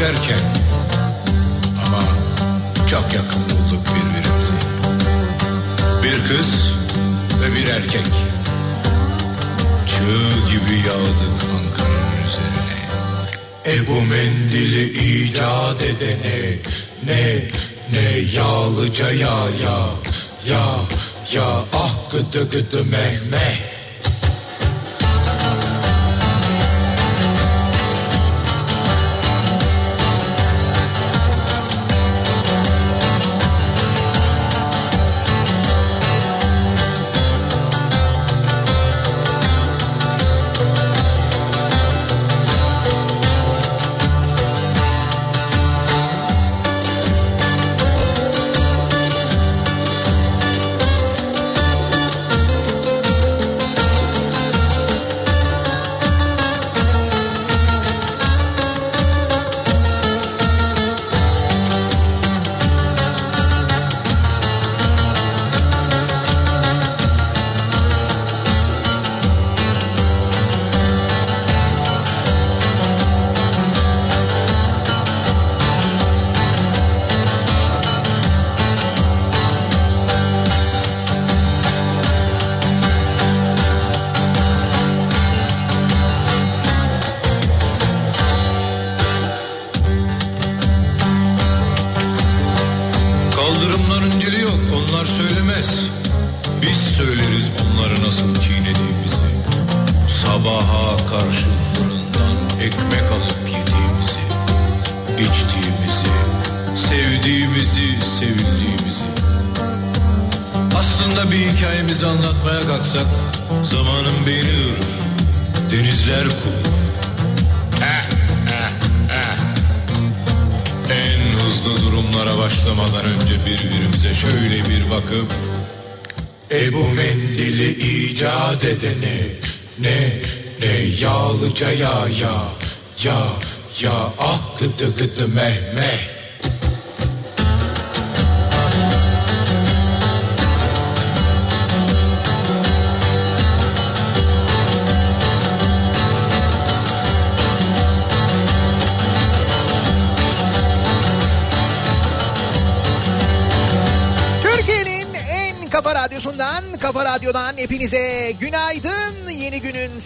çok ama çok yakın bulduk birbirimizi. Bir kız ve bir erkek. Çığ gibi yağdık Ankara'nın üzerine. E bu mendili icat edene ne ne yağlıca ya ya ya ya ah gıdı gıdı meh meh.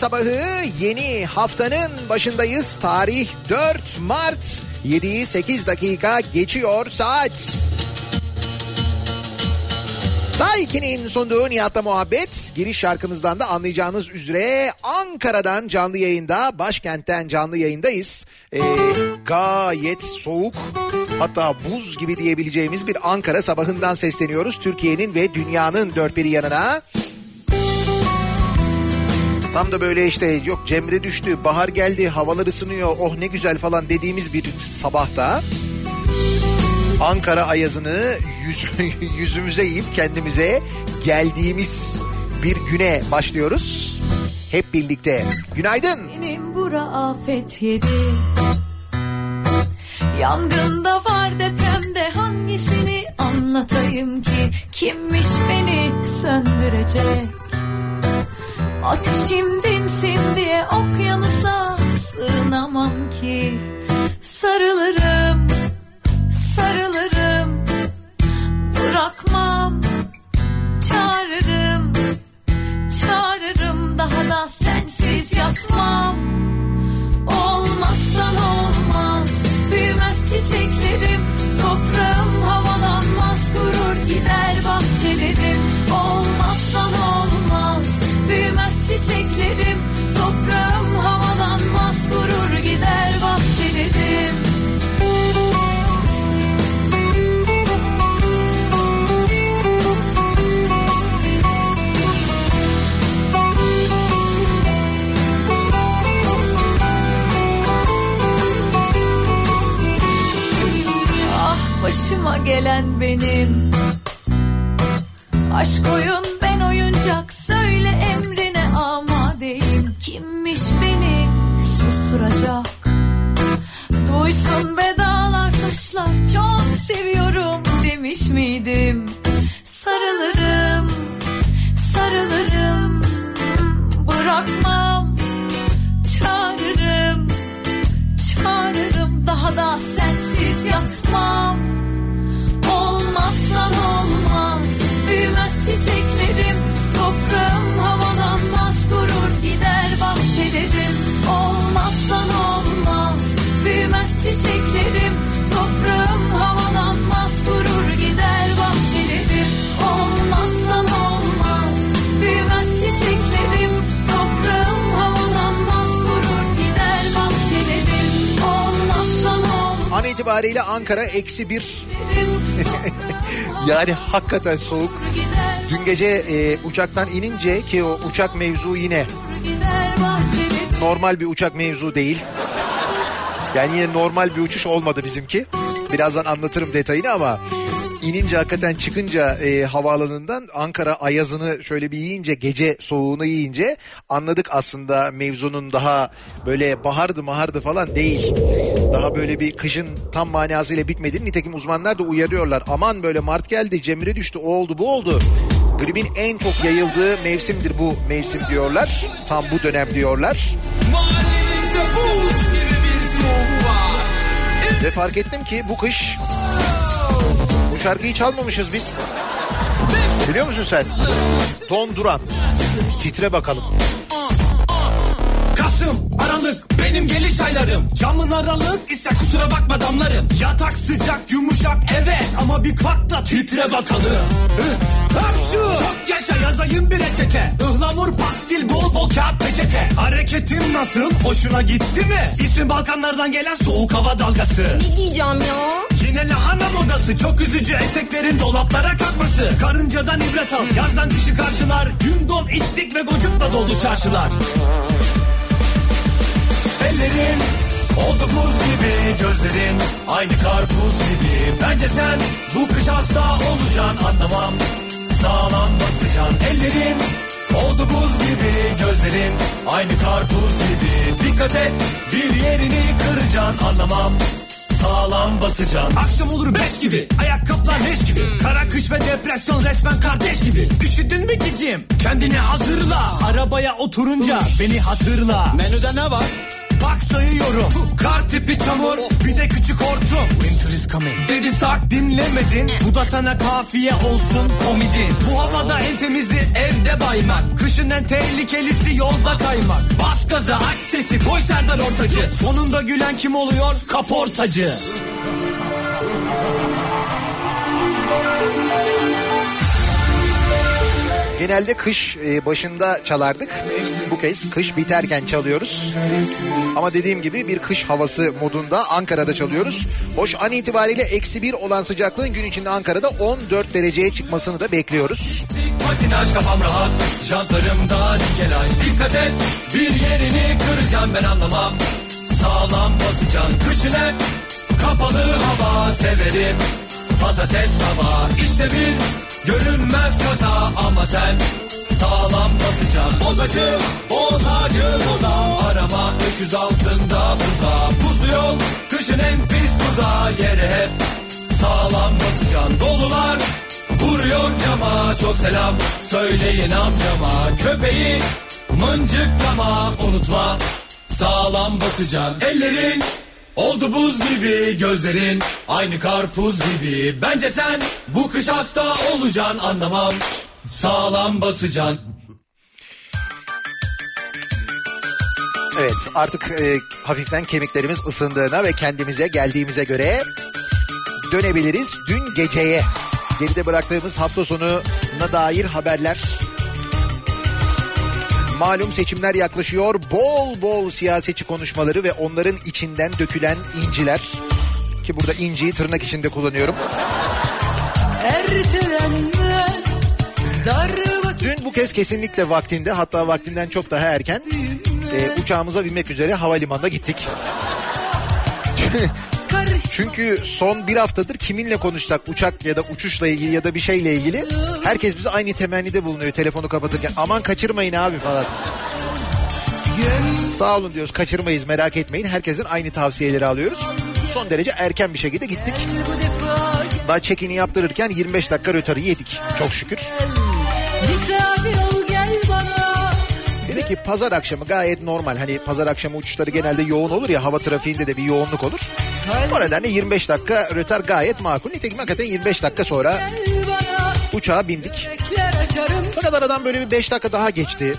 Sabahı, yeni haftanın başındayız. Tarih 4 Mart, 7'yi 8 dakika geçiyor saat. Daha 2'nin sunduğu Nihat'la muhabbet. Giriş şarkımızdan da anlayacağınız üzere Ankara'dan canlı yayında, başkentten canlı yayındayız. Ee, gayet soğuk hatta buz gibi diyebileceğimiz bir Ankara sabahından sesleniyoruz. Türkiye'nin ve dünyanın dört bir yanına. Tam da böyle işte yok Cemre düştü, bahar geldi, havalar ısınıyor, oh ne güzel falan dediğimiz bir sabahta. Ankara ayazını yüz, yüzümüze yiyip kendimize geldiğimiz bir güne başlıyoruz. Hep birlikte. Günaydın. Benim bura afet yeri. Yangında var depremde hangisini anlatayım ki kimmiş beni söndürecek. Ateşim dinsin diye okyanusa sığınamam ki. Sarılırım sarılırım. Bırakmam çağırırım. Çağırırım daha da sensiz yatmam. Olmazsan olmaz büyümez çiçeklerim. Toprağım havalanmaz gurur gider bahçelerim çiçeklerim toprağım havalanmaz gurur gider bahçelerim. Ah başıma gelen benim. Aşk oyun ben oyuncak söyle seviyorum demiş miydim? Sarılırım sarılırım bırakmam çağırırım çağırırım. Daha da sensiz yatmam. Olmazsan olmaz büyümez çiçeklerim. Toprağım havalanmaz gurur gider bahçelerim. Olmazsan olmaz büyümez çiçeklerim itibariyle Ankara eksi bir. Yani hakikaten soğuk. Dün gece e, uçaktan inince ki o uçak mevzu yine normal bir uçak mevzu değil. Yani yine normal bir uçuş olmadı bizimki. Birazdan anlatırım detayını ama inince hakikaten çıkınca e, havaalanından Ankara ayazını şöyle bir yiyince gece soğuğunu yiyince anladık aslında mevzunun daha böyle bahardı mahardı falan değil. Daha böyle bir kışın tam manasıyla bitmediğini nitekim uzmanlar da uyarıyorlar. Aman böyle Mart geldi Cemre düştü o oldu bu oldu. Gripin en çok yayıldığı mevsimdir bu mevsim diyorlar. Tam bu dönem diyorlar. Mahallemizde buz gibi bir soğuk var. Ve fark ettim ki bu kış şarkıyı çalmamışız biz. Biliyor musun sen? Don Duran. Titre bakalım. Benim geliş aylarım. Camın aralık ise kusura bakma damlarım. Yatak sıcak yumuşak evet ama bir kalk da titre bakalım. Hapşu! Çok yaşa yazayım bir reçete. Ihlamur pastil bol bol kağıt peçete. Hareketim nasıl hoşuna gitti mi? İsmi Balkanlardan gelen soğuk hava dalgası. Ne giyeceğim ya? Yine lahana modası çok üzücü eteklerin dolaplara kalkması Karıncadan ibret al yazdan kışı karşılar Gün don içlik ve gocukla doldu çarşılar Ellerin oldu buz gibi Gözlerin aynı karpuz gibi. Bence sen bu kış hasta olacaksın anlamam Sağlam basacaksın. Ellerin Oldu buz gibi gözlerin aynı karpuz gibi. Dikkat et bir yerini kıracaksın anlamam sağlam basacaksın. Akşam olur beş gibi ayakkabılar leş gibi. Kara kış ve depresyon resmen kardeş gibi. Üşüdün mü cicim? Kendini hazırla. Arabaya oturunca beni hatırla Menüde ne var? Bak sayıyorum. Kar tipi çamur bir de küçük hortum. Winter is coming Dedi sak dinle dinlemedin. Bu da sana kafiye olsun komidin Bu havada en temizi evde baymak. Kışın en tehlikelisi yolda kaymak. Bas gaza aç sesi koy Serdar Ortacı. Sonunda gülen kim oluyor? Kaportacı Genelde kış e, başında çalardık. Bu kez kış biterken çalıyoruz. Ama dediğim gibi bir kış havası modunda Ankara'da çalıyoruz. Hoş an itibariyle eksi bir olan sıcaklığın gün içinde Ankara'da 14 dereceye çıkmasını da bekliyoruz. Patinaj kafam rahat Jantlarımda nikelaj Dikkat et bir yerini kıracağım ben anlamam Sağlam basacaksın kışın hep Kapalı hava severim Patates baba işte bir görünmez kaza. Ama sen sağlam basacaksın Bozacı bozacı boza. Arama öküz altında buza. Pusu yok kışın en pis tuzağı Yere hep sağlam basacaksın Dolular Vuruyor cama. Çok selam söyleyin amcama. Köpeği mıncıklama. Unutma sağlam basacaksın ellerin oldu buz gibi gözlerin aynı karpuz gibi bence sen bu kış hasta olacaksın anlamam sağlam basacaksın Evet artık e, hafiften kemiklerimiz ısındığına ve kendimize geldiğimize göre dönebiliriz dün geceye. Geride bıraktığımız hafta sonuna dair haberler. Malum seçimler yaklaşıyor. Bol bol siyasetçi konuşmaları ve onların içinden dökülen inciler. Ki burada inciyi tırnak içinde kullanıyorum. Ertelenmez Dün bu kez kesinlikle vaktinde hatta vaktinden çok daha erken e, uçağımıza binmek üzere havalimanına gittik. Çünkü son bir haftadır kiminle konuşsak uçak ya da uçuşla ilgili ya da bir şeyle ilgili herkes bize aynı temennide bulunuyor telefonu kapatırken. Aman kaçırmayın abi falan. Sağ olun diyoruz kaçırmayız merak etmeyin. Herkesin aynı tavsiyeleri alıyoruz. Son derece erken bir şekilde gittik. Daha check-in'i yaptırırken 25 dakika rötarı yedik. Çok şükür. Dedi ki pazar akşamı gayet normal. Hani pazar akşamı uçuşları genelde yoğun olur ya hava trafiğinde de bir yoğunluk olur. O nedenle 25 dakika rötar gayet makul. Nitekim hakikaten 25 dakika sonra uçağa bindik. Fakat aradan böyle bir 5 dakika daha geçti.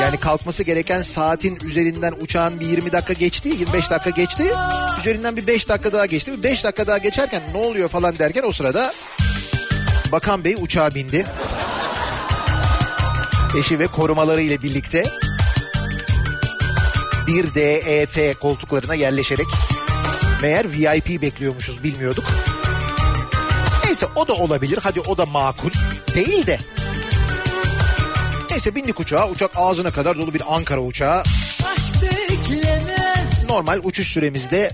Yani kalkması gereken saatin üzerinden uçağın bir 20 dakika geçti, 25 dakika geçti. Üzerinden bir 5 dakika daha geçti. Bir 5 dakika daha geçerken ne oluyor falan derken o sırada Bakan Bey uçağa bindi. Eşi ve korumaları ile birlikte bir DEF koltuklarına yerleşerek meğer VIP bekliyormuşuz bilmiyorduk. Neyse o da olabilir. Hadi o da makul. Değil de Neyse bindik uçağa. Uçak ağzına kadar dolu bir Ankara uçağı. Normal uçuş süremizde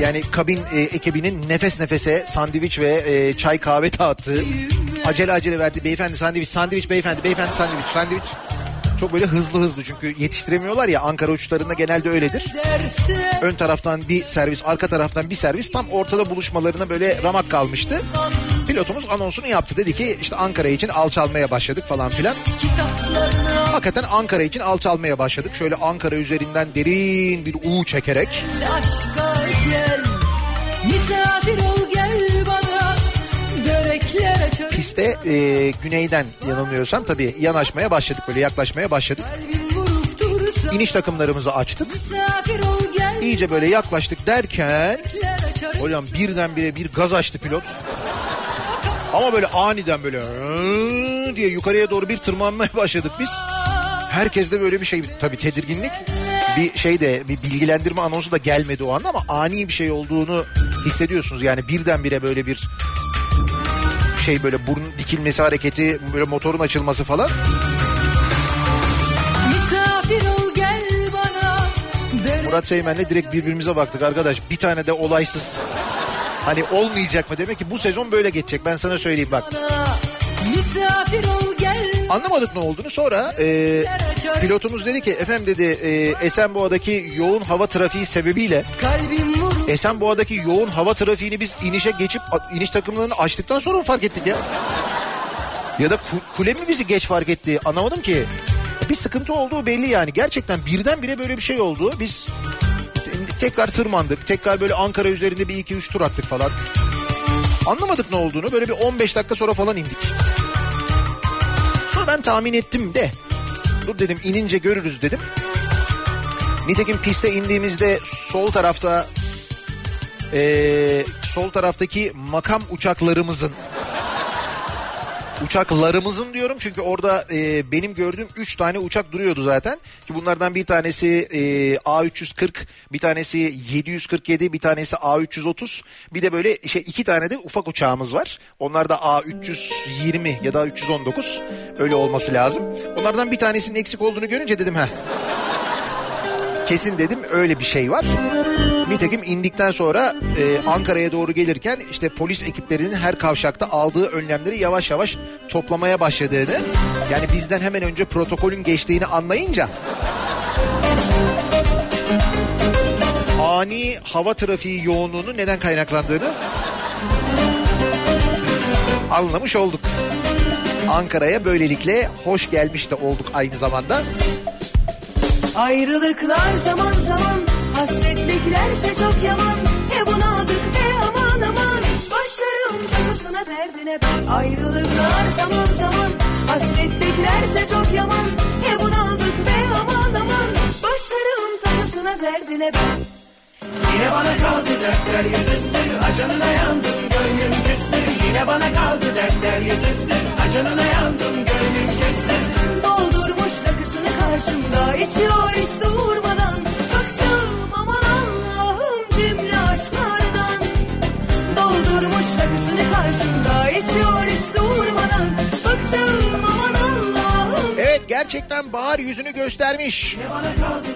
yani kabin e, ekibinin nefes nefese sandviç ve e, çay kahve dağıttığı acele acele verdi. Beyefendi sandviç, sandviç beyefendi, beyefendi sandviç, sandviç. Çok böyle hızlı hızlı çünkü yetiştiremiyorlar ya Ankara uçuşlarında genelde öyledir. Ön taraftan bir servis, arka taraftan bir servis tam ortada buluşmalarına böyle ramak kalmıştı. Pilotumuz anonsunu yaptı. Dedi ki işte Ankara için alçalmaya başladık falan filan. Hakikaten Ankara için alçalmaya başladık. Şöyle Ankara üzerinden derin bir U çekerek. aşka gel Misafir ol gel bana Piste e, güneyden yanılmıyorsam tabii yanaşmaya başladık böyle yaklaşmaya başladık. İniş takımlarımızı açtık. İyice böyle yaklaştık derken hocam birdenbire bir gaz açtı pilot. Ama böyle aniden böyle diye yukarıya doğru bir tırmanmaya başladık biz. Herkeste böyle bir şey tabii tedirginlik. Bir şey de bir bilgilendirme anonsu da gelmedi o anda ama ani bir şey olduğunu hissediyorsunuz. Yani birdenbire böyle bir şey böyle burun dikilmesi hareketi böyle motorun açılması falan. Murat Seymen'le direkt birbirimize baktık arkadaş. Bir tane de olaysız. Hani olmayacak mı? Demek ki bu sezon böyle geçecek. Ben sana söyleyeyim bak. Anlamadık ne olduğunu. Sonra e, pilotumuz dedi ki efendim dedi e, Esenboğa'daki yoğun hava trafiği sebebiyle Kalbim Esenboğa'daki yoğun hava trafiğini biz inişe geçip iniş takımlarını açtıktan sonra mı fark ettik ya? Ya da ku- kule mi bizi geç fark etti? Anlamadım ki. Bir sıkıntı olduğu belli yani. Gerçekten birdenbire böyle bir şey oldu. Biz Tekrar tırmandık. Tekrar böyle Ankara üzerinde bir iki üç tur attık falan. Anlamadık ne olduğunu. Böyle bir 15 dakika sonra falan indik. Sonra ben tahmin ettim de. Dur dedim inince görürüz dedim. Nitekim piste indiğimizde sol tarafta ee, sol taraftaki makam uçaklarımızın. Uçaklarımızın diyorum çünkü orada e, benim gördüğüm 3 tane uçak duruyordu zaten. Ki bunlardan bir tanesi e, A340 bir tanesi 747 bir tanesi A330 bir de böyle şey iki tane de ufak uçağımız var. Onlar da A320 ya da 319 öyle olması lazım. Onlardan bir tanesinin eksik olduğunu görünce dedim ha kesin dedim öyle bir şey var. Nitekim indikten sonra e, Ankara'ya doğru gelirken işte polis ekiplerinin her kavşakta aldığı önlemleri yavaş yavaş toplamaya başladığını yani bizden hemen önce protokolün geçtiğini anlayınca ani hava trafiği yoğunluğunun neden kaynaklandığını anlamış olduk. Ankara'ya böylelikle hoş gelmiş de olduk aynı zamanda. Ayrılıklar zaman zaman Hasretliklerse çok yaman. He bunadık be aman aman. Başlarım tasasına derdine ben. Ayrılıklar zaman zaman. Hasretliklerse çok yaman. He bunadık be aman aman. Başlarım tasasına derdine ben. Yine bana kaldı dertler yüzüstü Acanına yandım gönlüm küstü Yine bana kaldı dertler yüzüstü Acanına yandım gönlüm küstü Doldurmuş rakısını karşımda içiyor hiç durmadan Doldurmuş rakısını karşımda içiyor hiç durmadan Bıktım aman Allah'ım Evet gerçekten bahar yüzünü göstermiş.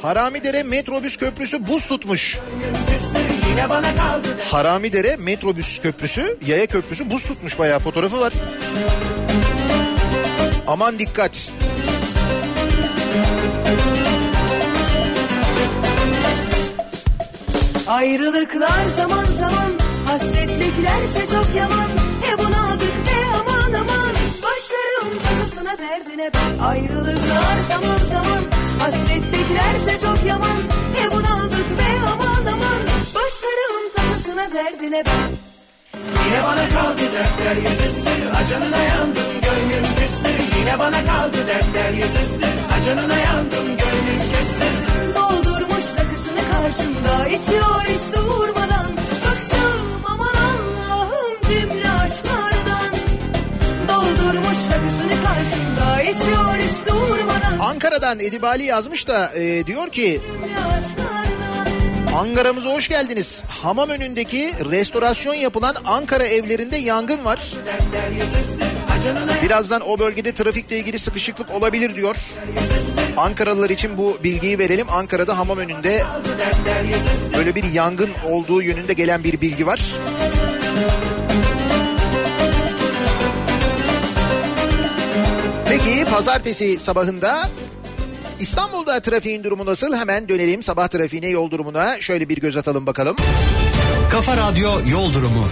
Haramidere metrobüs köprüsü buz tutmuş. Haramidere metrobüs köprüsü, yaya köprüsü buz tutmuş bayağı fotoğrafı var. Aman dikkat. Ayrılıklar zaman zaman Hasretliklerse çok yaman. He bunadık be aman aman. Başlarım tasasına derdine ben. Ayrılıklar zaman zaman. Hasretliklerse çok yaman. He bunadık be aman aman. Başlarım tasasına derdine ben. Yine bana kaldı dertler yüzüstü Acanına yandım gönlüm küstü. Yine bana kaldı dertler yüzüstü Acanına yandım gönlüm küstü. Doldurmuş rakısını karşımda. İçiyor hiç durmadan Ankara'dan Edibali yazmış da e, diyor ki Ankara'mıza hoş geldiniz. Hamam önündeki restorasyon yapılan Ankara evlerinde yangın var. Birazdan o bölgede trafikle ilgili sıkışıklık olabilir diyor. Ankaralılar için bu bilgiyi verelim. Ankara'da hamam önünde böyle bir yangın olduğu yönünde gelen bir bilgi var. Pazartesi sabahında İstanbul'da trafiğin durumu nasıl? Hemen dönelim sabah trafiğine yol durumuna. Şöyle bir göz atalım bakalım. Kafa Radyo Yol Durumu.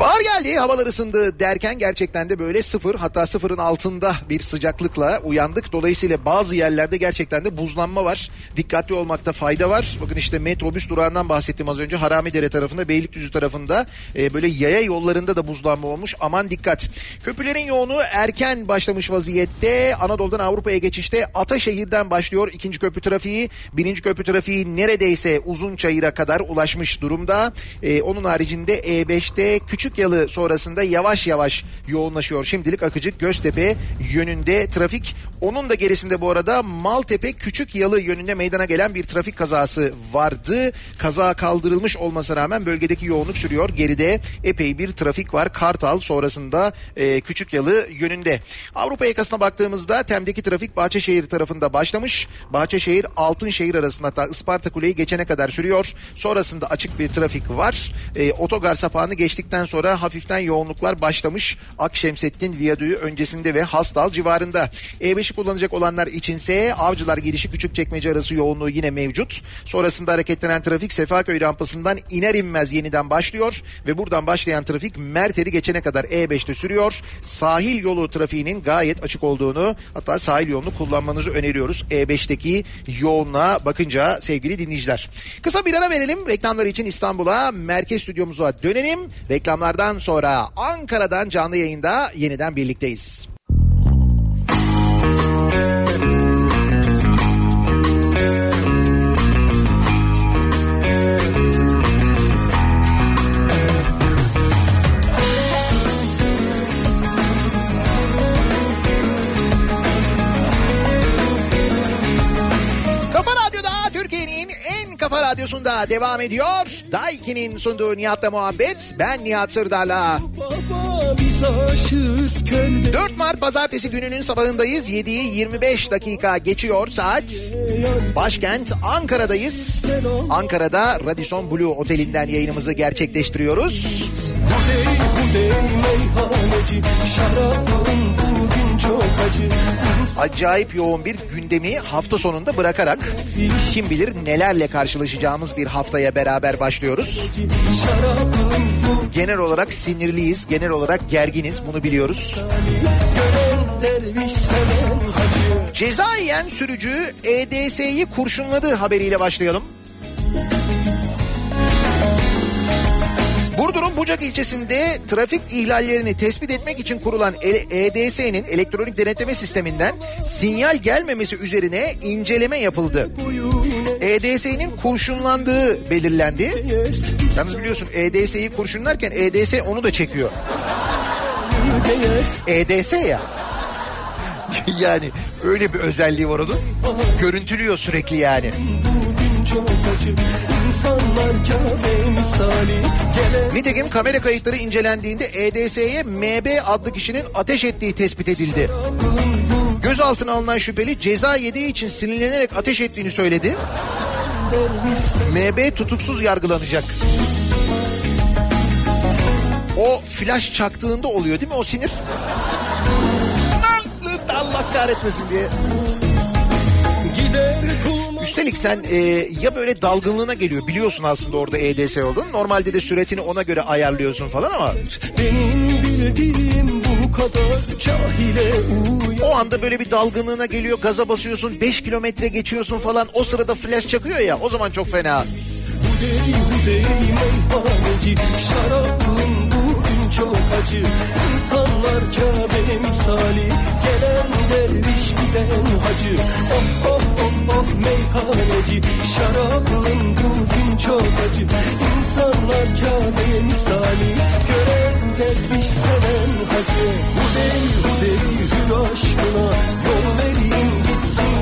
Bahar geldi havalar ısındı derken gerçekten de böyle sıfır hatta sıfırın altında bir sıcaklıkla uyandık. Dolayısıyla bazı yerlerde gerçekten de buzlanma var. Dikkatli olmakta fayda var. Bakın işte metrobüs durağından bahsettim az önce. Haramidere tarafında Beylikdüzü tarafında e, böyle yaya yollarında da buzlanma olmuş. Aman dikkat. Köprülerin yoğunluğu erken başlamış vaziyette. Anadolu'dan Avrupa'ya geçişte Ataşehir'den başlıyor ikinci köprü trafiği. Birinci köprü trafiği neredeyse Uzunçayır'a kadar ulaşmış durumda. E, onun haricinde E5'te Küçük Yalı sonrasında yavaş yavaş yoğunlaşıyor. Şimdilik Akıcık Göztepe yönünde trafik. Onun da gerisinde bu arada Maltepe Küçük Yalı yönünde meydana gelen bir trafik kazası vardı. Kaza kaldırılmış olmasına rağmen bölgedeki yoğunluk sürüyor. Geride epey bir trafik var. Kartal sonrasında e, Küçük Yalı yönünde. Avrupa yakasına baktığımızda Tem'deki trafik Bahçeşehir tarafında başlamış. Bahçeşehir Altınşehir arasında hatta Isparta Kuleyi geçene kadar sürüyor. Sonrasında açık bir trafik var. E, otogar sapağını geçtikten sonra sonra hafiften yoğunluklar başlamış. Akşemsettin Viyadüğü öncesinde ve Hastal civarında. E5'i kullanacak olanlar içinse Avcılar girişi Küçükçekmece arası yoğunluğu yine mevcut. Sonrasında hareketlenen trafik Sefaköy rampasından iner inmez yeniden başlıyor ve buradan başlayan trafik Merter'i geçene kadar E5'te sürüyor. Sahil yolu trafiğinin gayet açık olduğunu hatta sahil yolunu kullanmanızı öneriyoruz. E5'teki yoğunluğa bakınca sevgili dinleyiciler. Kısa bir ara verelim. Reklamlar için İstanbul'a merkez stüdyomuza dönelim. Reklamlardan sonra Ankara'dan canlı yayında yeniden birlikteyiz. Kafa kafa radyosunda devam ediyor. Daiki'nin sunduğu Nihat'la muhabbet. Ben Nihat Sırdar'la. Baba biz aşığız kölde 4 Mart pazartesi gününün sabahındayız. 7'yi 25 dakika geçiyor saat. Başkent Ankara'dayız. Ankara'da Radisson Blue Oteli'nden yayınımızı gerçekleştiriyoruz. Hudey hudey meyhaneci Şarabın Acayip yoğun bir gündemi hafta sonunda bırakarak kim bilir nelerle karşılaşacağımız bir haftaya beraber başlıyoruz. Genel olarak sinirliyiz, genel olarak gerginiz bunu biliyoruz. Ceza yiyen sürücü EDS'yi kurşunladı haberiyle başlayalım. Burdur'un Bucak ilçesinde trafik ihlallerini tespit etmek için kurulan E- EDS'nin elektronik denetleme sisteminden sinyal gelmemesi üzerine inceleme yapıldı. EDS'nin kurşunlandığı belirlendi. Yalnız biliyorsun EDS'yi kurşunlarken EDS onu da çekiyor. EDS ya. yani öyle bir özelliği var onun. Görüntülüyor sürekli yani. bugün çok acı Nitekim kamera kayıtları incelendiğinde EDS'ye MB adlı kişinin ateş ettiği tespit edildi. Gözaltına alınan şüpheli ceza yediği için sinirlenerek ateş ettiğini söyledi. MB tutuksuz yargılanacak. O flash çaktığında oluyor değil mi o sinir? Allah kahretmesin diye. Üstelik sen e, ya böyle dalgınlığına geliyor biliyorsun aslında orada EDS olduğunu. Normalde de süretini ona göre ayarlıyorsun falan ama Benim bildiğim bu kadar cahile uyan o anda böyle bir dalgınlığına geliyor gaza basıyorsun 5 kilometre geçiyorsun falan o sırada flash çakıyor ya o zaman çok fena. Hudey hudey meyhaneci bugün çok acı. İnsanlar Kabe misali Gelen derviş giden hacı. Oh oh oh oh meyhaneci Şarabın bugün çok acı. İnsanlar Kabe misali Gören derviş seven hacı. Hudey hudey hür aşkına Yol gitsin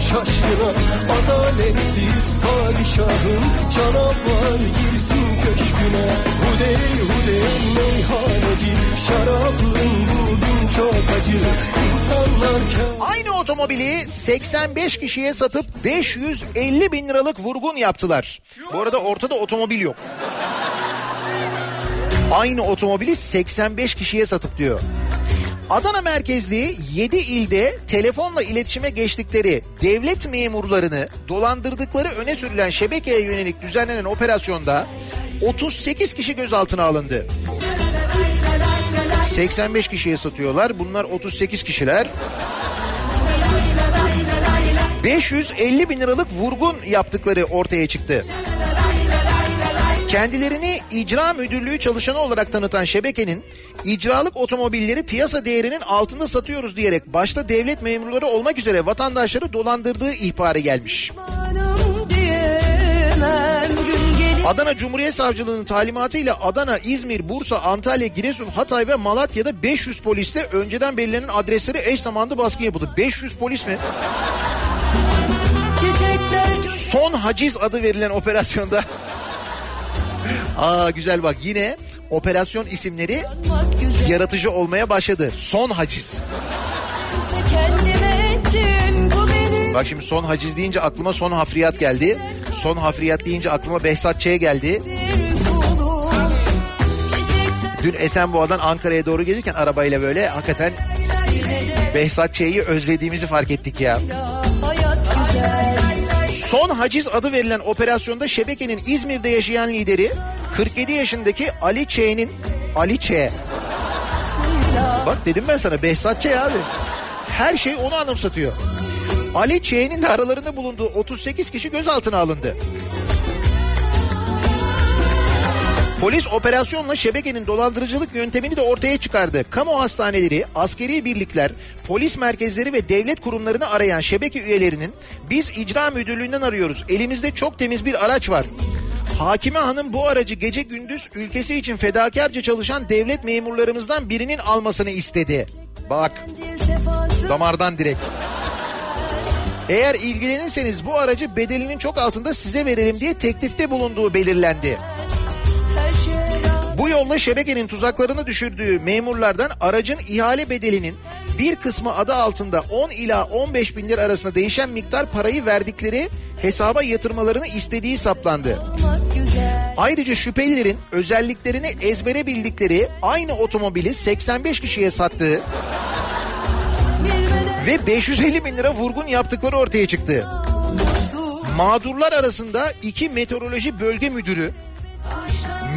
şaşkına Adaletsiz padişahın canavar girsin köşküne Hudey hudey meyhaneci Şarabın bugün çok acı İnsanlar Aynı otomobili 85 kişiye satıp 550 bin liralık vurgun yaptılar. Bu arada ortada otomobil yok. Aynı otomobili 85 kişiye satıp diyor. Adana merkezli 7 ilde telefonla iletişime geçtikleri devlet memurlarını dolandırdıkları öne sürülen şebekeye yönelik düzenlenen operasyonda 38 kişi gözaltına alındı. 85 kişiye satıyorlar. Bunlar 38 kişiler. 550 bin liralık vurgun yaptıkları ortaya çıktı. Kendilerini icra müdürlüğü çalışanı olarak tanıtan şebekenin icralık otomobilleri piyasa değerinin altında satıyoruz diyerek başta devlet memurları olmak üzere vatandaşları dolandırdığı ihbarı gelmiş. Adana Cumhuriyet Savcılığı'nın talimatıyla Adana, İzmir, Bursa, Antalya, Giresun, Hatay ve Malatya'da 500 poliste önceden belirlenen adresleri eş zamanlı baskı yapıldı. 500 polis mi? Son haciz adı verilen operasyonda. Aa güzel bak yine operasyon isimleri yaratıcı olmaya başladı. Son haciz. Bak şimdi son haciz deyince aklıma son hafriyat geldi. Son hafriyat deyince aklıma Behzat Ç geldi. Dün Esenboğa'dan Ankara'ya doğru gelirken arabayla böyle hakikaten Behzat Ç'yi özlediğimizi fark ettik ya. Son haciz adı verilen operasyonda şebekenin İzmir'de yaşayan lideri 47 yaşındaki Ali Ç'nin Ali Ç. Bak dedim ben sana Behzat Ç abi. Her şey onu anımsatıyor. Ali Ç'nin de aralarında bulunduğu 38 kişi gözaltına alındı. Polis operasyonla şebekenin dolandırıcılık yöntemini de ortaya çıkardı. Kamu hastaneleri, askeri birlikler, polis merkezleri ve devlet kurumlarını arayan şebeke üyelerinin biz icra müdürlüğünden arıyoruz. Elimizde çok temiz bir araç var. Hakime Hanım bu aracı gece gündüz ülkesi için fedakarca çalışan devlet memurlarımızdan birinin almasını istedi. Bak damardan direkt. Eğer ilgilenirseniz bu aracı bedelinin çok altında size verelim diye teklifte bulunduğu belirlendi. Bu yolla şebekenin tuzaklarını düşürdüğü memurlardan aracın ihale bedelinin bir kısmı adı altında 10 ila 15 bin lira arasında değişen miktar parayı verdikleri hesaba yatırmalarını istediği saplandı. Ayrıca şüphelilerin özelliklerini ezbere bildikleri aynı otomobili 85 kişiye sattığı ve 550 bin lira vurgun yaptıkları ortaya çıktı. Mağdurlar arasında iki meteoroloji bölge müdürü,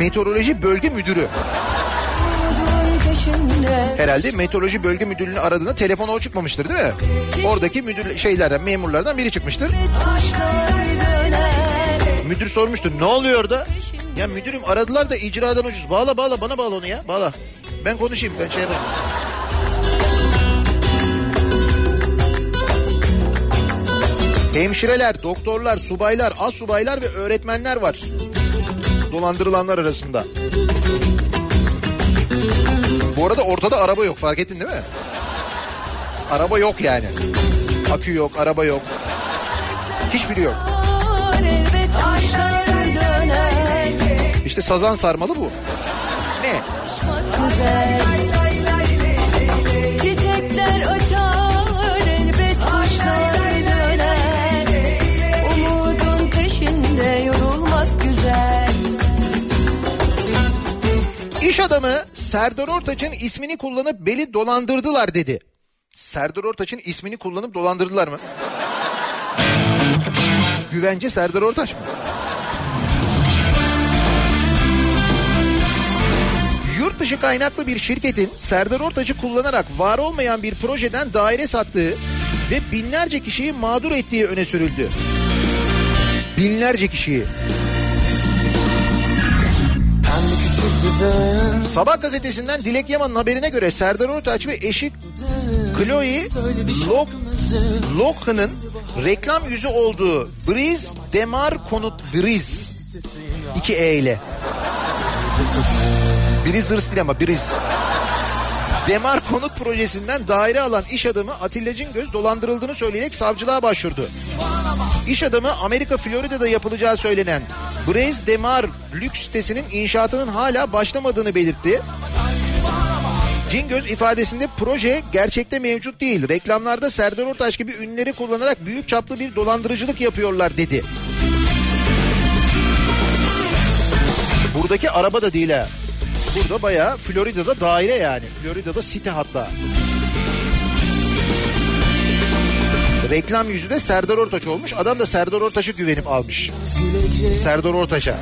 meteoroloji bölge müdürü herhalde meteoroloji bölge müdürlüğünü aradığında telefona o çıkmamıştır değil mi? Oradaki müdür şeylerden memurlardan biri çıkmıştır. Müdür sormuştur ne oluyor orada? Ya müdürüm aradılar da icradan ucuz. Bağla bağla bana bağla onu ya bağla. Ben konuşayım ben şey yaparım. Hemşireler, doktorlar, subaylar, az subaylar ve öğretmenler var. Dolandırılanlar arasında. Bu arada ortada araba yok fark ettin değil mi? Araba yok yani. Akü yok, araba yok. Hiçbiri yok. İşte sazan sarmalı bu. Ne? güzel adamı Serdar Ortaç'ın ismini kullanıp beni dolandırdılar dedi. Serdar Ortaç'ın ismini kullanıp dolandırdılar mı? Güvence Serdar Ortaç mı? Yurt dışı kaynaklı bir şirketin Serdar Ortaç'ı kullanarak var olmayan bir projeden daire sattığı ve binlerce kişiyi mağdur ettiği öne sürüldü. Binlerce kişiyi. Sabah gazetesinden Dilek Yaman'ın haberine göre Serdar Ortaç ve eşi Chloe Lok Lokhan'ın reklam yüzü olduğu Briz Demar Konut Briz 2 E ile. Briz hırs değil ama Briz. Demar Konut projesinden daire alan iş adamı Atilla Cingöz dolandırıldığını söyleyerek savcılığa başvurdu. İş adamı Amerika Florida'da yapılacağı söylenen Braze Demar lüks sitesinin inşaatının hala başlamadığını belirtti. Cingöz ifadesinde proje gerçekte mevcut değil. Reklamlarda Serdar Ortaç gibi ünlüleri kullanarak büyük çaplı bir dolandırıcılık yapıyorlar dedi. Buradaki araba da değil ha. Burada bayağı Florida'da daire yani. Florida'da site hatta. Reklam yüzü de Serdar Ortaç olmuş. Adam da Serdar Ortaç'a güvenip almış. Serdar Ortaç'a.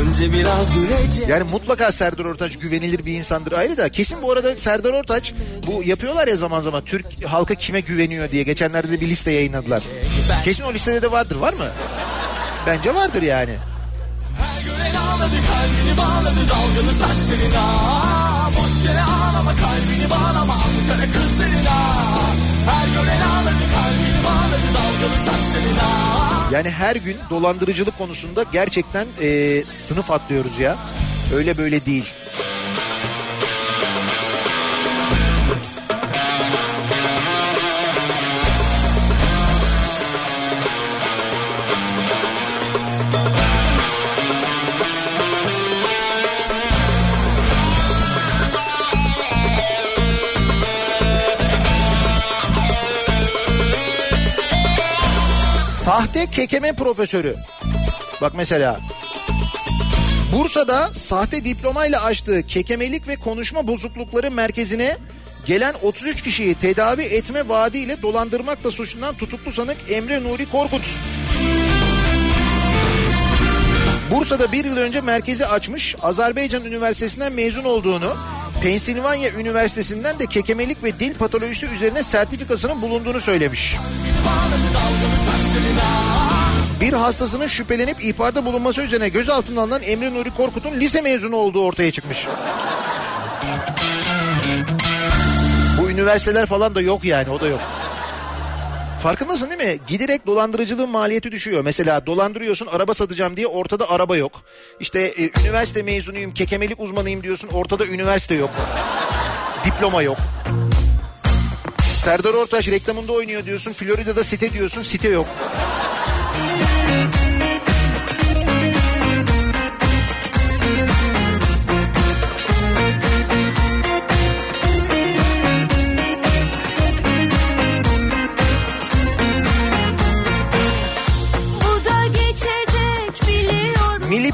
Önce biraz gülecek Yani mutlaka Serdar Ortaç güvenilir bir insandır ayrı da. Kesin bu arada Serdar Ortaç bu yapıyorlar ya zaman zaman Türk halka kime güveniyor diye. Geçenlerde de bir liste yayınladılar. Kesin o listede de vardır var mı? Bence vardır yani. Gören ağladı kalbini bağladı dalgalı saçlarına Boş yere ağlama kalbini bağlama Ankara kızlarına Her gören ağladı kalbini bağladı dalgalı saçlarına Yani her gün dolandırıcılık konusunda gerçekten e, sınıf atlıyoruz ya. Öyle böyle değil. Sahte kekeme profesörü. Bak mesela Bursa'da sahte diplomayla açtığı kekemelik ve konuşma bozuklukları merkezine gelen 33 kişiyi tedavi etme vaadiyle dolandırmakla suçlanan tutuklu sanık Emre Nuri Korkut. Bursa'da bir yıl önce merkezi açmış, Azerbaycan Üniversitesi'nden mezun olduğunu, Pensilvanya Üniversitesi'nden de kekemelik ve dil patolojisi üzerine sertifikasının bulunduğunu söylemiş. Bir hastasının şüphelenip ihbarda bulunması üzerine gözaltına alınan Emre Nuri Korkut'un lise mezunu olduğu ortaya çıkmış. Bu üniversiteler falan da yok yani o da yok. Farkındasın değil mi? Giderek dolandırıcılığın maliyeti düşüyor. Mesela dolandırıyorsun araba satacağım diye ortada araba yok. İşte e, üniversite mezunuyum, kekemelik uzmanıyım diyorsun ortada üniversite yok. Diploma yok. Serdar Ortaç reklamında oynuyor diyorsun. Florida'da site diyorsun site yok.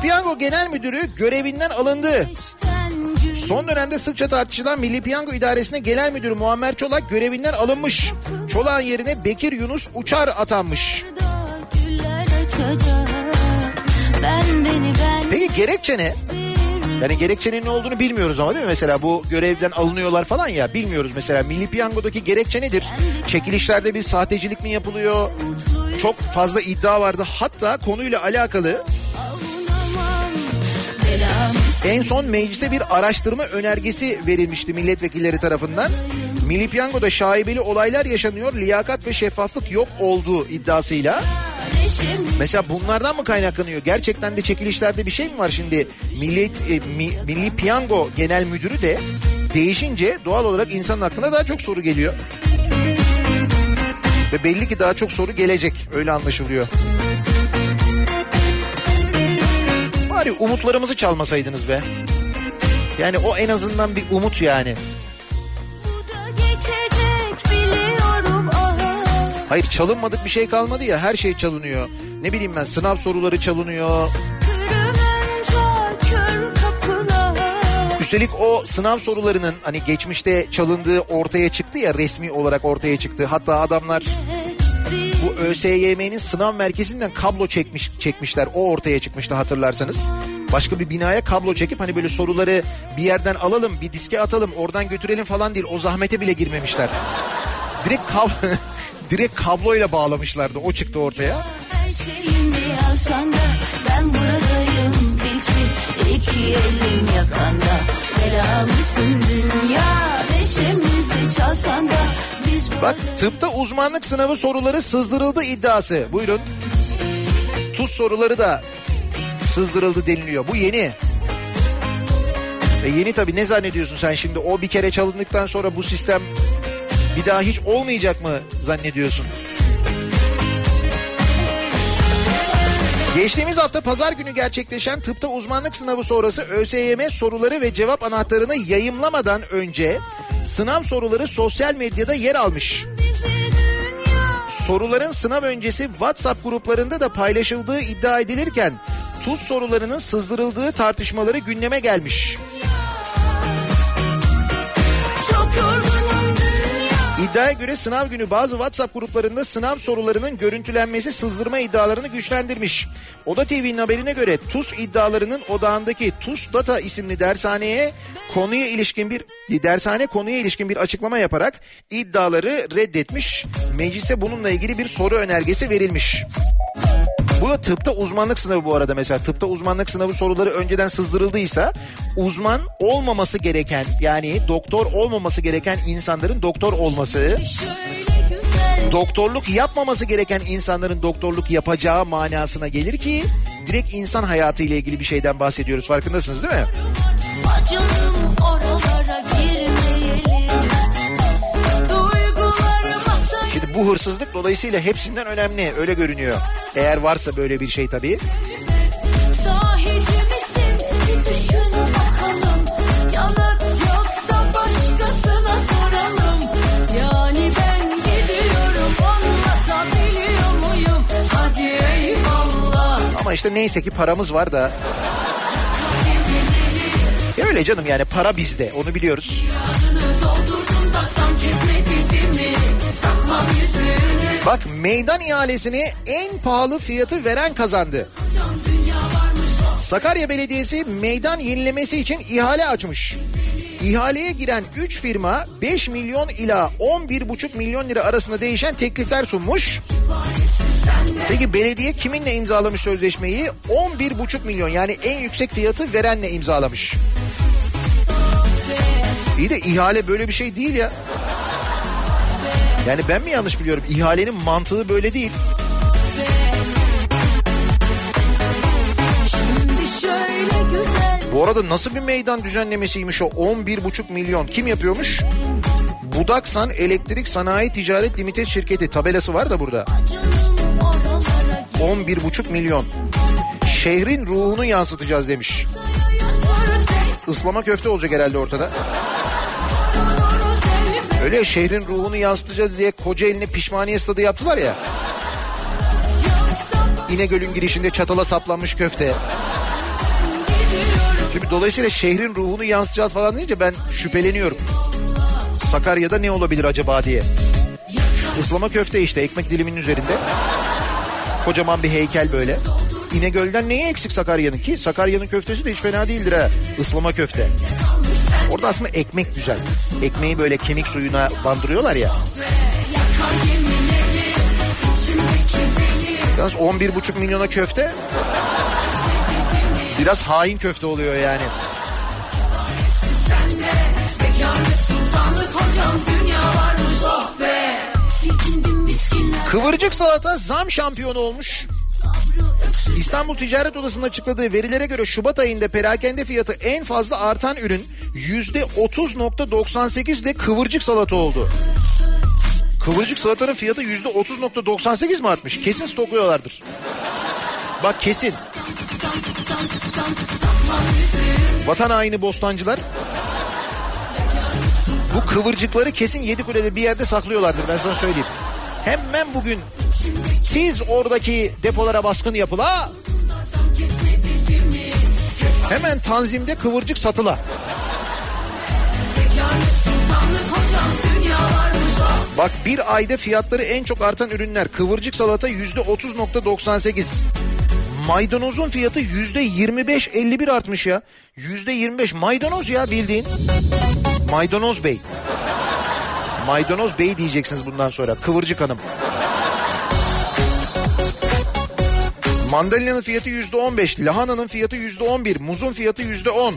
Piyango Genel Müdürü görevinden alındı. Son dönemde sıkça tartışılan Milli Piyango İdaresi'ne Genel Müdür Muammer Çolak görevinden alınmış. Çolak'ın yerine Bekir Yunus Uçar atanmış. Peki gerekçe ne? Yani gerekçenin ne olduğunu bilmiyoruz ama değil mi? Mesela bu görevden alınıyorlar falan ya bilmiyoruz mesela Milli Piyango'daki gerekçe nedir? Çekilişlerde bir sahtecilik mi yapılıyor? Çok fazla iddia vardı. Hatta konuyla alakalı en son meclise bir araştırma önergesi verilmişti milletvekilleri tarafından. Milli Piyango'da şaibeli olaylar yaşanıyor, liyakat ve şeffaflık yok olduğu iddiasıyla. Mesela bunlardan mı kaynaklanıyor? Gerçekten de çekilişlerde bir şey mi var şimdi? Milli, e, Mi- Milli Piyango Genel Müdürü de değişince doğal olarak insanın aklına daha çok soru geliyor. Ve belli ki daha çok soru gelecek. Öyle anlaşılıyor. Bari umutlarımızı çalmasaydınız be. Yani o en azından bir umut yani. Hayır çalınmadık bir şey kalmadı ya her şey çalınıyor. Ne bileyim ben sınav soruları çalınıyor. Üstelik o sınav sorularının hani geçmişte çalındığı ortaya çıktı ya resmi olarak ortaya çıktı. Hatta adamlar bu ÖSYM'nin sınav merkezinden kablo çekmiş çekmişler. O ortaya çıkmıştı hatırlarsanız. Başka bir binaya kablo çekip hani böyle soruları bir yerden alalım, bir diske atalım, oradan götürelim falan değil. O zahmete bile girmemişler. Direkt kab direkt kabloyla bağlamışlardı. O çıktı ortaya. Her şeyimi alsan da ben buradayım bil elim yakanda Bela mısın dünya neşemizi çalsan da Bak tıpta uzmanlık sınavı soruları sızdırıldı iddiası. Buyurun. Tuz soruları da sızdırıldı deniliyor. Bu yeni. Ve yeni tabii ne zannediyorsun sen şimdi o bir kere çalındıktan sonra bu sistem bir daha hiç olmayacak mı zannediyorsun? Geçtiğimiz hafta pazar günü gerçekleşen tıpta uzmanlık sınavı sonrası ÖSYM soruları ve cevap anahtarını yayımlamadan önce sınav soruları sosyal medyada yer almış. Soruların sınav öncesi WhatsApp gruplarında da paylaşıldığı iddia edilirken tuz sorularının sızdırıldığı tartışmaları gündeme gelmiş. İddiaya göre sınav günü bazı WhatsApp gruplarında sınav sorularının görüntülenmesi sızdırma iddialarını güçlendirmiş. Oda TV'nin haberine göre TUS iddialarının odağındaki TUS Data isimli dershaneye konuya ilişkin bir dershane konuya ilişkin bir açıklama yaparak iddiaları reddetmiş. Meclise bununla ilgili bir soru önergesi verilmiş. Bu da tıpta uzmanlık sınavı bu arada mesela tıpta uzmanlık sınavı soruları önceden sızdırıldıysa uzman olmaması gereken yani doktor olmaması gereken insanların doktor olması doktorluk yapmaması gereken insanların doktorluk yapacağı manasına gelir ki direkt insan hayatı ile ilgili bir şeyden bahsediyoruz farkındasınız değil mi? Acınım oralara girmeyelim bu hırsızlık dolayısıyla hepsinden önemli öyle görünüyor. Eğer varsa böyle bir şey tabii. Yani ben gidiyorum anlatabiliyor muyum Hadi eyvallah Ama işte neyse ki paramız var da Öyle canım yani para bizde onu biliyoruz. Doldurdum da Bak meydan ihalesini en pahalı fiyatı veren kazandı. Sakarya Belediyesi meydan yenilemesi için ihale açmış. İhaleye giren 3 firma 5 milyon ila 11,5 milyon lira arasında değişen teklifler sunmuş. Peki belediye kiminle imzalamış sözleşmeyi? 11,5 milyon yani en yüksek fiyatı verenle imzalamış. İyi de ihale böyle bir şey değil ya. Yani ben mi yanlış biliyorum? İhalenin mantığı böyle değil. Bu arada nasıl bir meydan düzenlemesiymiş o 11,5 milyon? Kim yapıyormuş? Budaksan Elektrik Sanayi Ticaret Limited şirketi tabelası var da burada. Canım oralara 11,5 milyon. Şehrin ruhunu yansıtacağız demiş. Islama köfte olacak herhalde ortada. Öyle şehrin ruhunu yansıtacağız diye Kocaeli'ne pişmaniye stadı yaptılar ya. İnegöl'ün girişinde çatala saplanmış köfte. Şimdi dolayısıyla şehrin ruhunu yansıtacağız falan deyince ben şüpheleniyorum. Sakarya'da ne olabilir acaba diye. Islama köfte işte ekmek diliminin üzerinde. Kocaman bir heykel böyle. İnegöl'den neyi eksik Sakarya'nın ki? Sakarya'nın köftesi de hiç fena değildir ha. Islama köfte. Orada aslında ekmek güzel. Ekmeği böyle kemik suyuna bandırıyorlar ya. Yalnız 11,5 milyona köfte biraz hain köfte oluyor yani. Kıvırcık salata zam şampiyonu olmuş. İstanbul Ticaret Odası'nın açıkladığı verilere göre Şubat ayında perakende fiyatı en fazla artan ürün %30.98 ile kıvırcık salata oldu. Kıvırcık salatanın fiyatı %30.98 mi artmış? Kesin stokluyorlardır. Bak kesin. Vatan haini bostancılar bu kıvırcıkları kesin Yedikule'de bir yerde saklıyorlardır ben sana söyleyeyim. Hemen bugün siz oradaki depolara baskın yapıla. Hemen tanzimde kıvırcık satıla. Bak bir ayda fiyatları en çok artan ürünler kıvırcık salata yüzde 30.98. Maydanozun fiyatı yüzde 25-51 artmış ya. Yüzde 25 maydanoz ya bildiğin. Maydanoz Bey. Maydanoz Bey diyeceksiniz bundan sonra. Kıvırcık Hanım. Mandalina'nın fiyatı yüzde on beş, lahananın fiyatı yüzde on bir, muzun fiyatı yüzde on.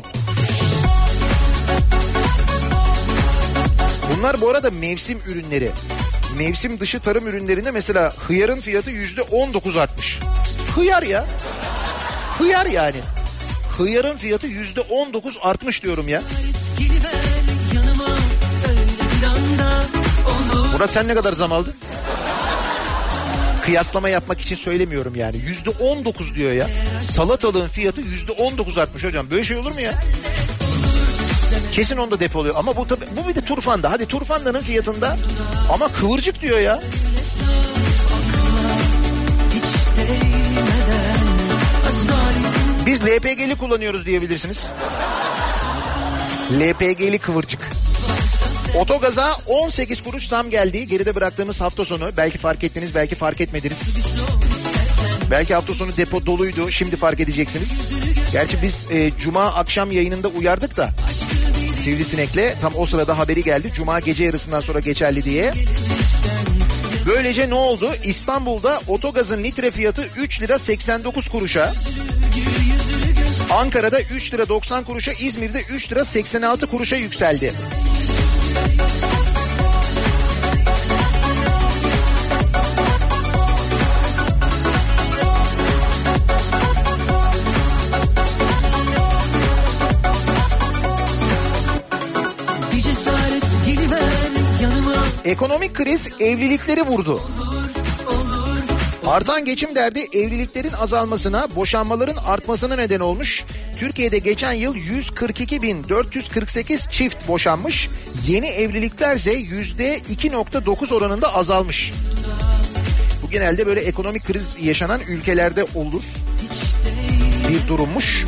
Bunlar bu arada mevsim ürünleri. Mevsim dışı tarım ürünlerinde mesela hıyarın fiyatı yüzde on dokuz artmış. Hıyar ya. Hıyar yani. Hıyarın fiyatı yüzde on dokuz artmış diyorum ya. Murat sen ne kadar zam aldın? Kıyaslama yapmak için söylemiyorum yani. Yüzde on dokuz diyor ya. Salatalığın fiyatı yüzde on dokuz artmış hocam. Böyle şey olur mu ya? Kesin onda depoluyor. Ama bu tabii, bu bir de turfanda. Hadi turfandanın fiyatında ama kıvırcık diyor ya. Biz LPG'li kullanıyoruz diyebilirsiniz. LPG'li kıvırcık. Otogaza 18 kuruş zam geldi. Geride bıraktığımız hafta sonu. Belki fark ettiniz, belki fark etmediniz. Belki hafta sonu depo doluydu. Şimdi fark edeceksiniz. Gerçi biz e, cuma akşam yayınında uyardık da. Sivrisinek'le tam o sırada haberi geldi. Cuma gece yarısından sonra geçerli diye. Böylece ne oldu? İstanbul'da otogazın litre fiyatı 3 lira 89 kuruşa. Ankara'da 3 lira 90 kuruşa, İzmir'de 3 lira 86 kuruşa yükseldi. Ekonomik kriz evlilikleri vurdu. Artan geçim derdi evliliklerin azalmasına, boşanmaların artmasına neden olmuş. Türkiye'de geçen yıl 142.448 çift boşanmış. Yeni evliliklerse %2.9 oranında azalmış. Bu genelde böyle ekonomik kriz yaşanan ülkelerde olur. Bir durummuş.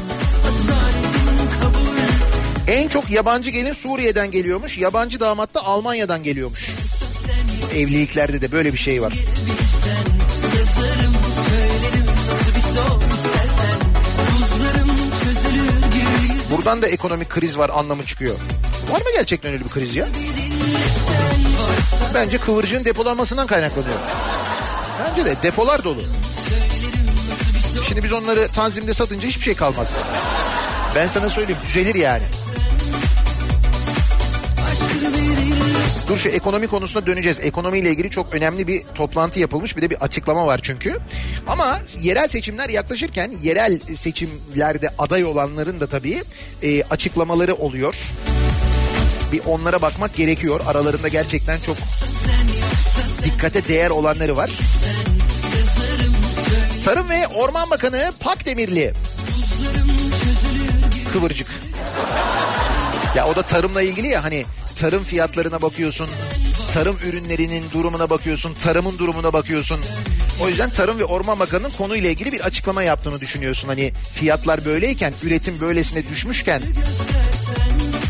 En çok yabancı gelin Suriye'den geliyormuş. Yabancı damat da Almanya'dan geliyormuş. Evliliklerde de böyle bir şey var. Buradan da ekonomik kriz var anlamı çıkıyor. Var mı gerçekten öyle bir kriz ya? Bence kıvırcığın depolanmasından kaynaklanıyor. Bence de depolar dolu. Şimdi biz onları tanzimde satınca hiçbir şey kalmaz. Ben sana söyleyeyim düzelir yani. Dur şu ekonomi konusuna döneceğiz. Ekonomiyle ilgili çok önemli bir toplantı yapılmış. Bir de bir açıklama var çünkü. Ama yerel seçimler yaklaşırken yerel seçimlerde aday olanların da tabii e, açıklamaları oluyor. Bir onlara bakmak gerekiyor. Aralarında gerçekten çok dikkate değer olanları var. Tarım ve Orman Bakanı Pakdemirli. Kıvırcık. Ya o da tarımla ilgili ya hani tarım fiyatlarına bakıyorsun. Tarım ürünlerinin durumuna bakıyorsun. Tarımın durumuna bakıyorsun. O yüzden Tarım ve Orman Bakanı'nın konuyla ilgili bir açıklama yaptığını düşünüyorsun. Hani fiyatlar böyleyken, üretim böylesine düşmüşken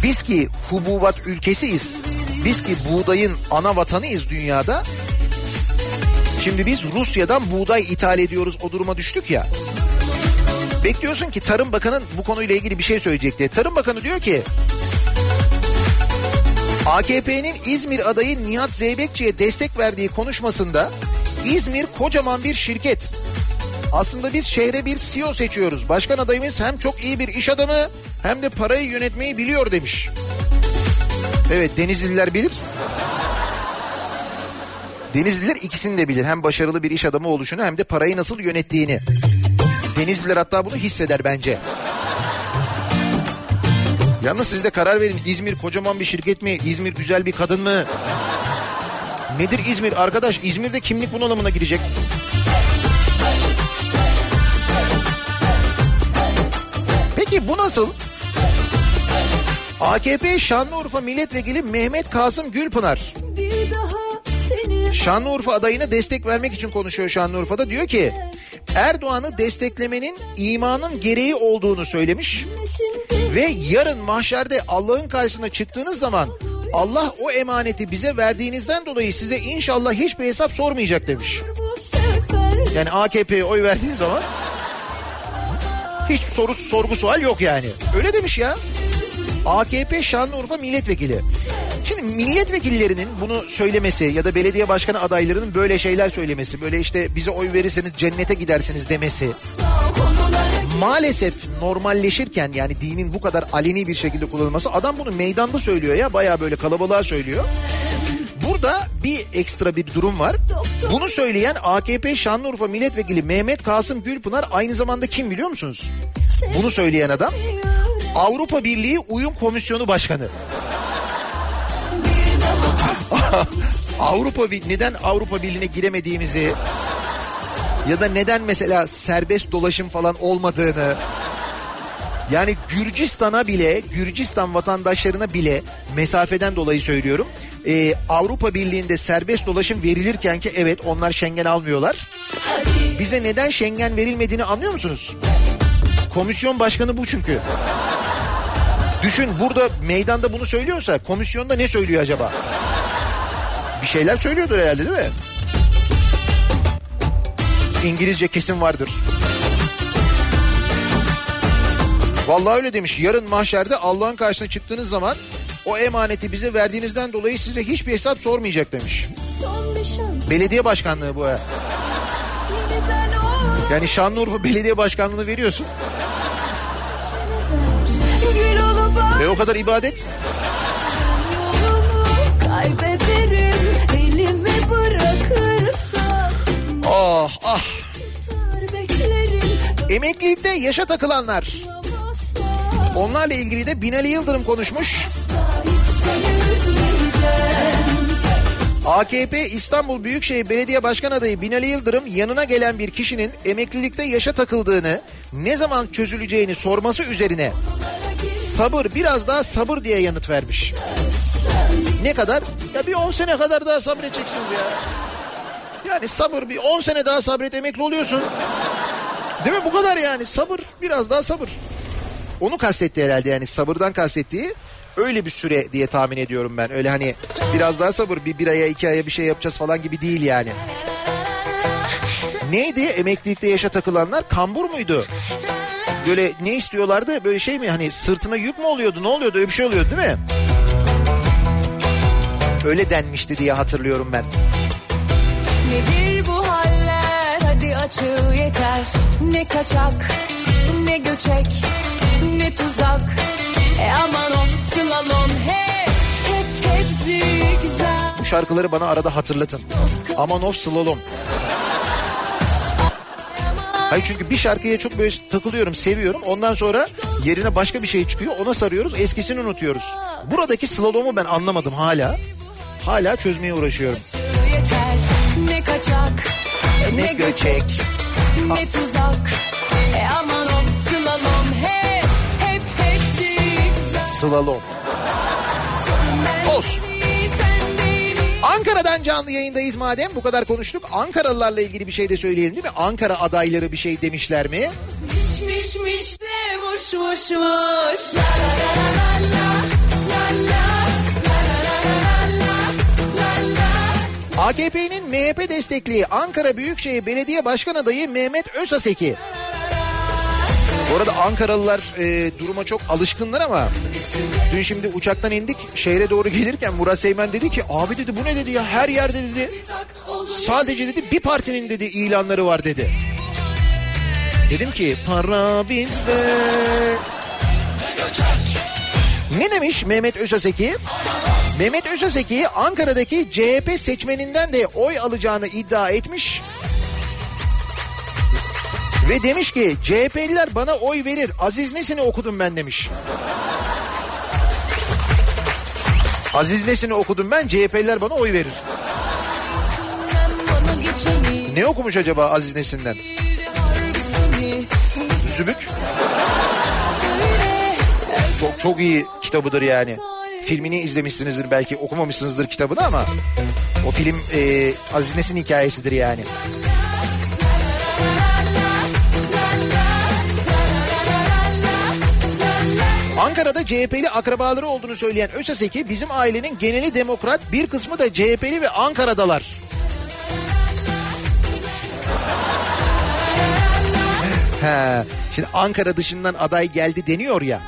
biz ki hububat ülkesiyiz. Biz ki buğdayın ana vatanıyız dünyada. Şimdi biz Rusya'dan buğday ithal ediyoruz o duruma düştük ya. Bekliyorsun ki Tarım Bakanı bu konuyla ilgili bir şey söyleyecek diye. Tarım Bakanı diyor ki AKP'nin İzmir adayı Nihat Zeybekçi'ye destek verdiği konuşmasında İzmir kocaman bir şirket. Aslında biz şehre bir CEO seçiyoruz. Başkan adayımız hem çok iyi bir iş adamı hem de parayı yönetmeyi biliyor demiş. Evet Denizliler bilir. Denizliler ikisini de bilir. Hem başarılı bir iş adamı oluşunu hem de parayı nasıl yönettiğini. Denizliler hatta bunu hisseder bence. Yalnız siz de karar verin. İzmir kocaman bir şirket mi? İzmir güzel bir kadın mı? Nedir İzmir? Arkadaş İzmir'de kimlik bunalımına girecek. Peki bu nasıl? AKP Şanlıurfa Milletvekili Mehmet Kasım Gülpınar. Şanlıurfa adayına destek vermek için konuşuyor Şanlıurfa'da. Diyor ki Erdoğan'ı desteklemenin imanın gereği olduğunu söylemiş. Ve yarın mahşerde Allah'ın karşısına çıktığınız zaman Allah o emaneti bize verdiğinizden dolayı size inşallah hiçbir hesap sormayacak demiş. Yani AKP'ye oy verdiğin zaman hiç soru sorgu sual yok yani. Öyle demiş ya. AKP Şanlıurfa milletvekili. Şimdi milletvekillerinin bunu söylemesi ya da belediye başkanı adaylarının böyle şeyler söylemesi, böyle işte bize oy verirseniz cennete gidersiniz demesi maalesef normalleşirken yani dinin bu kadar aleni bir şekilde kullanılması adam bunu meydanda söylüyor ya baya böyle kalabalığa söylüyor. Burada bir ekstra bir durum var. Bunu söyleyen AKP Şanlıurfa Milletvekili Mehmet Kasım Gülpınar aynı zamanda kim biliyor musunuz? Bunu söyleyen adam Avrupa Birliği Uyum Komisyonu Başkanı. Avrupa neden Avrupa Birliği'ne giremediğimizi ya da neden mesela serbest dolaşım falan olmadığını yani Gürcistan'a bile Gürcistan vatandaşlarına bile mesafeden dolayı söylüyorum. Ee, Avrupa Birliği'nde serbest dolaşım verilirken ki evet onlar Schengen almıyorlar. Bize neden Schengen verilmediğini anlıyor musunuz? Komisyon başkanı bu çünkü. Düşün burada meydanda bunu söylüyorsa komisyonda ne söylüyor acaba? Bir şeyler söylüyordur herhalde değil mi? İngilizce kesin vardır. Vallahi öyle demiş. Yarın mahşerde Allah'ın karşısına çıktığınız zaman o emaneti bize verdiğinizden dolayı size hiçbir hesap sormayacak demiş. Belediye başkanlığı bu. Yani Şanlıurfa Belediye Başkanlığı'nı veriyorsun. Ve o kadar ibadet. Ah ah. Emeklilikte yaşa takılanlar. Onlarla ilgili de Binali Yıldırım konuşmuş. AKP İstanbul Büyükşehir Belediye Başkan adayı Binali Yıldırım yanına gelen bir kişinin emeklilikte yaşa takıldığını, ne zaman çözüleceğini sorması üzerine sabır biraz daha sabır diye yanıt vermiş. Ne kadar? Ya bir 10 sene kadar daha sabredeceksiniz ya. Yani sabır bir 10 sene daha sabret emekli oluyorsun. Değil mi? Bu kadar yani sabır biraz daha sabır. Onu kastetti herhalde yani sabırdan kastettiği öyle bir süre diye tahmin ediyorum ben. Öyle hani biraz daha sabır bir, bir aya iki aya bir şey yapacağız falan gibi değil yani. Neydi emeklilikte yaşa takılanlar kambur muydu? Böyle ne istiyorlardı böyle şey mi hani sırtına yük mü oluyordu ne oluyordu öyle bir şey oluyordu değil mi? Öyle denmişti diye hatırlıyorum ben. Nedir bu haller hadi açıl yeter Ne kaçak ne göçek ne tuzak E aman o slalom hep hep hep zigzag Bu şarkıları bana arada hatırlatın. Aman of slalom. Hayır çünkü bir şarkıya çok böyle takılıyorum, seviyorum. Ondan sonra yerine başka bir şey çıkıyor. Ona sarıyoruz, eskisini unutuyoruz. Buradaki slalomu ben anlamadım hala. Hala çözmeye uğraşıyorum. yeter Ne kaçak ne göçek ne tuzak E aman Slalom. Olsun. Ankara'dan canlı yayındayız madem bu kadar konuştuk. Ankaralılarla ilgili bir şey de söyleyelim değil mi? Ankara adayları bir şey demişler mi? Miş miş miş de muş muş muş La la la la la la la la AKP'nin MHP destekli Ankara Büyükşehir Belediye Başkan adayı Mehmet Özaseki. Bu arada Ankaralılar e, duruma çok alışkınlar ama dün şimdi uçaktan indik şehre doğru gelirken Murat Seymen dedi ki abi dedi bu ne dedi ya her yerde dedi sadece dedi bir partinin dedi ilanları var dedi. Dedim ki para bizde. Ne demiş Mehmet Özaseki? Mehmet Özaseki Ankara'daki CHP seçmeninden de oy alacağını iddia etmiş. Ve demiş ki CHP'liler bana oy verir. Aziz Nesin'i okudum ben demiş. Aziz Nesin'i okudum ben CHP'liler bana oy verir. Ne okumuş acaba Aziz Nesin'den? Zübük. Çok çok iyi kitabıdır yani. Filmini izlemişsinizdir belki okumamışsınızdır kitabını ama o film e, Aziz Nesin hikayesidir yani. Ankara'da CHP'li akrabaları olduğunu söyleyen Ösaseki bizim ailenin geneli demokrat bir kısmı da CHP'li ve Ankara'dalar. He, şimdi Ankara dışından aday geldi deniyor ya.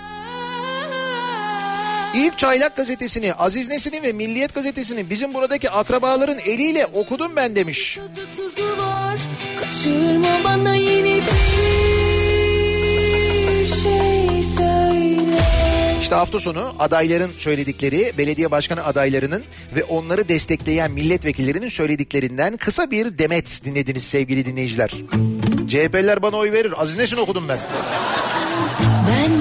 İlk Çaylak gazetesini, Aziz Nesin'i ve Milliyet gazetesini bizim buradaki akrabaların eliyle okudum ben demiş. Var Kaçırma bana yeni bir şey söyle İşte hafta sonu adayların söyledikleri, belediye başkanı adaylarının ve onları destekleyen milletvekillerinin söylediklerinden kısa bir demet dinlediniz sevgili dinleyiciler. CHP'liler bana oy verir. Aziz Nesin okudum ben. Ben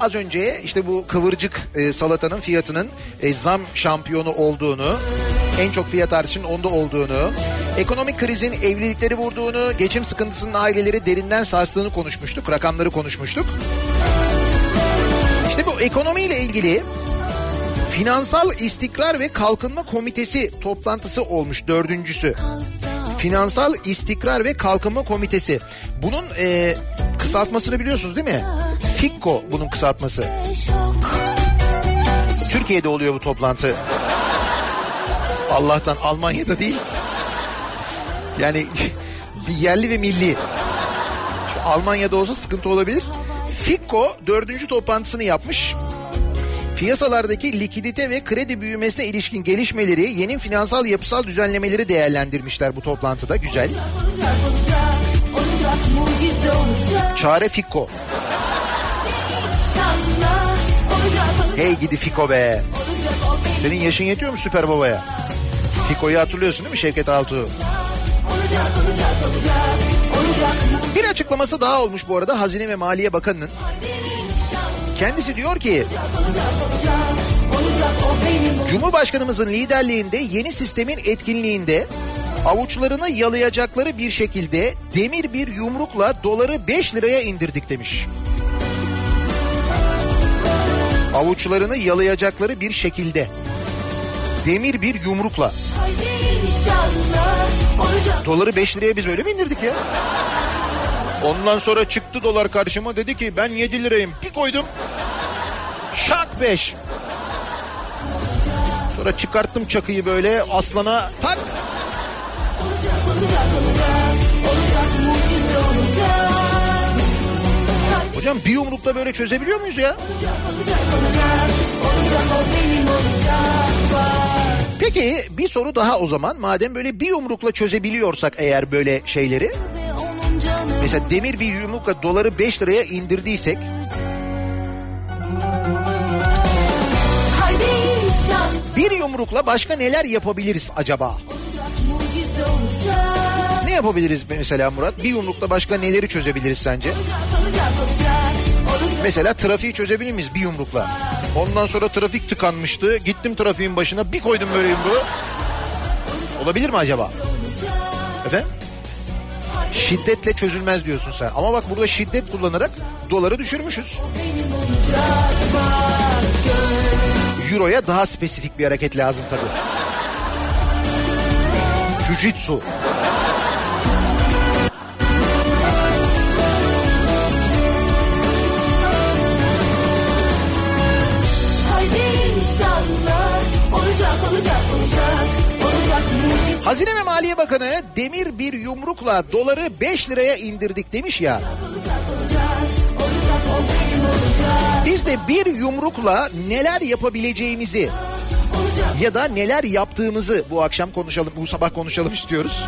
Az önce işte bu kıvırcık e, salatanın fiyatının e, zam şampiyonu olduğunu, en çok fiyat artışının onda olduğunu, ekonomik krizin evlilikleri vurduğunu, geçim sıkıntısının aileleri derinden sarstığını konuşmuştuk, rakamları konuşmuştuk. İşte bu ekonomiyle ilgili Finansal İstikrar ve Kalkınma Komitesi toplantısı olmuş dördüncüsü. Finansal İstikrar ve Kalkınma Komitesi. Bunun e, kısaltmasını biliyorsunuz değil mi? FİKKO bunun kısaltması. Türkiye'de oluyor bu toplantı. Allah'tan Almanya'da değil. Yani bir yerli ve milli. Şu Almanya'da olsa sıkıntı olabilir. FİKKO dördüncü toplantısını yapmış. Piyasalardaki likidite ve kredi büyümesine ilişkin gelişmeleri, yeni finansal yapısal düzenlemeleri değerlendirmişler bu toplantıda. Güzel. Olacak olacak Çare Fikko. Hey gidi Fiko be. Senin yaşın yetiyor mu Süper Baba'ya? Fiko'yu hatırlıyorsun değil mi Şevket Altuğ? Bir açıklaması daha olmuş bu arada Hazine ve Maliye Bakanı'nın. Kendisi diyor ki Cumhurbaşkanımızın liderliğinde yeni sistemin etkinliğinde avuçlarını yalayacakları bir şekilde demir bir yumrukla doları 5 liraya indirdik demiş. Avuçlarını yalayacakları bir şekilde demir bir yumrukla doları 5 liraya biz öyle mi indirdik ya? Ondan sonra çıktı dolar karşıma dedi ki ben 7 lirayım bir koydum. Şak 5. Sonra çıkarttım çakıyı böyle aslana tak Hocam bir yumrukla böyle çözebiliyor muyuz ya? olacak olacak olacak o benim olacak Peki bir soru daha o zaman. Madem böyle bir yumrukla çözebiliyorsak eğer böyle şeyleri. Mesela demir bir yumrukla doları 5 liraya indirdiysek. Bir yumrukla başka neler yapabiliriz acaba? olacak olacak Ne yapabiliriz mesela Murat? Bir yumrukla başka neleri çözebiliriz sence? olacak olacak olacak Mesela trafiği çözebilir miyiz bir yumrukla? Ondan sonra trafik tıkanmıştı. Gittim trafiğin başına bir koydum böyle yumruğu. Olabilir mi acaba? Efendim? Şiddetle çözülmez diyorsun sen. Ama bak burada şiddet kullanarak doları düşürmüşüz. Euro'ya daha spesifik bir hareket lazım tabii. Jujitsu. Hazine ve Maliye Bakanı demir bir yumrukla doları 5 liraya indirdik demiş ya. Biz de bir yumrukla neler yapabileceğimizi ya da neler yaptığımızı bu akşam konuşalım, bu sabah konuşalım istiyoruz.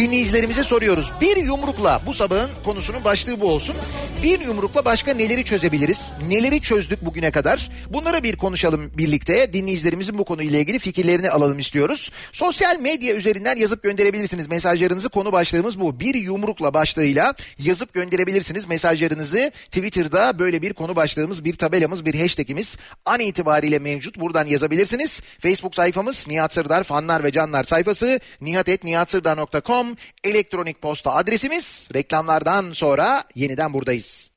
Dinleyicilerimize soruyoruz. Bir yumrukla bu sabahın konusunun başlığı bu olsun. Bir yumrukla başka neleri çözebiliriz? Neleri çözdük bugüne kadar? Bunları bir konuşalım birlikte. Dinleyicilerimizin bu konuyla ilgili fikirlerini alalım istiyoruz. Sosyal medya üzerinden yazıp gönderebilirsiniz. Mesajlarınızı konu başlığımız bu. Bir yumrukla başlığıyla yazıp gönderebilirsiniz mesajlarınızı. Twitter'da böyle bir konu başlığımız, bir tabelamız, bir hashtagimiz an itibariyle mevcut. Buradan yazabilirsiniz. Facebook sayfamız Nihat Sırdar fanlar ve canlar sayfası nihatetnihatsırdar.com elektronik posta adresimiz. Reklamlardan sonra yeniden buradayız.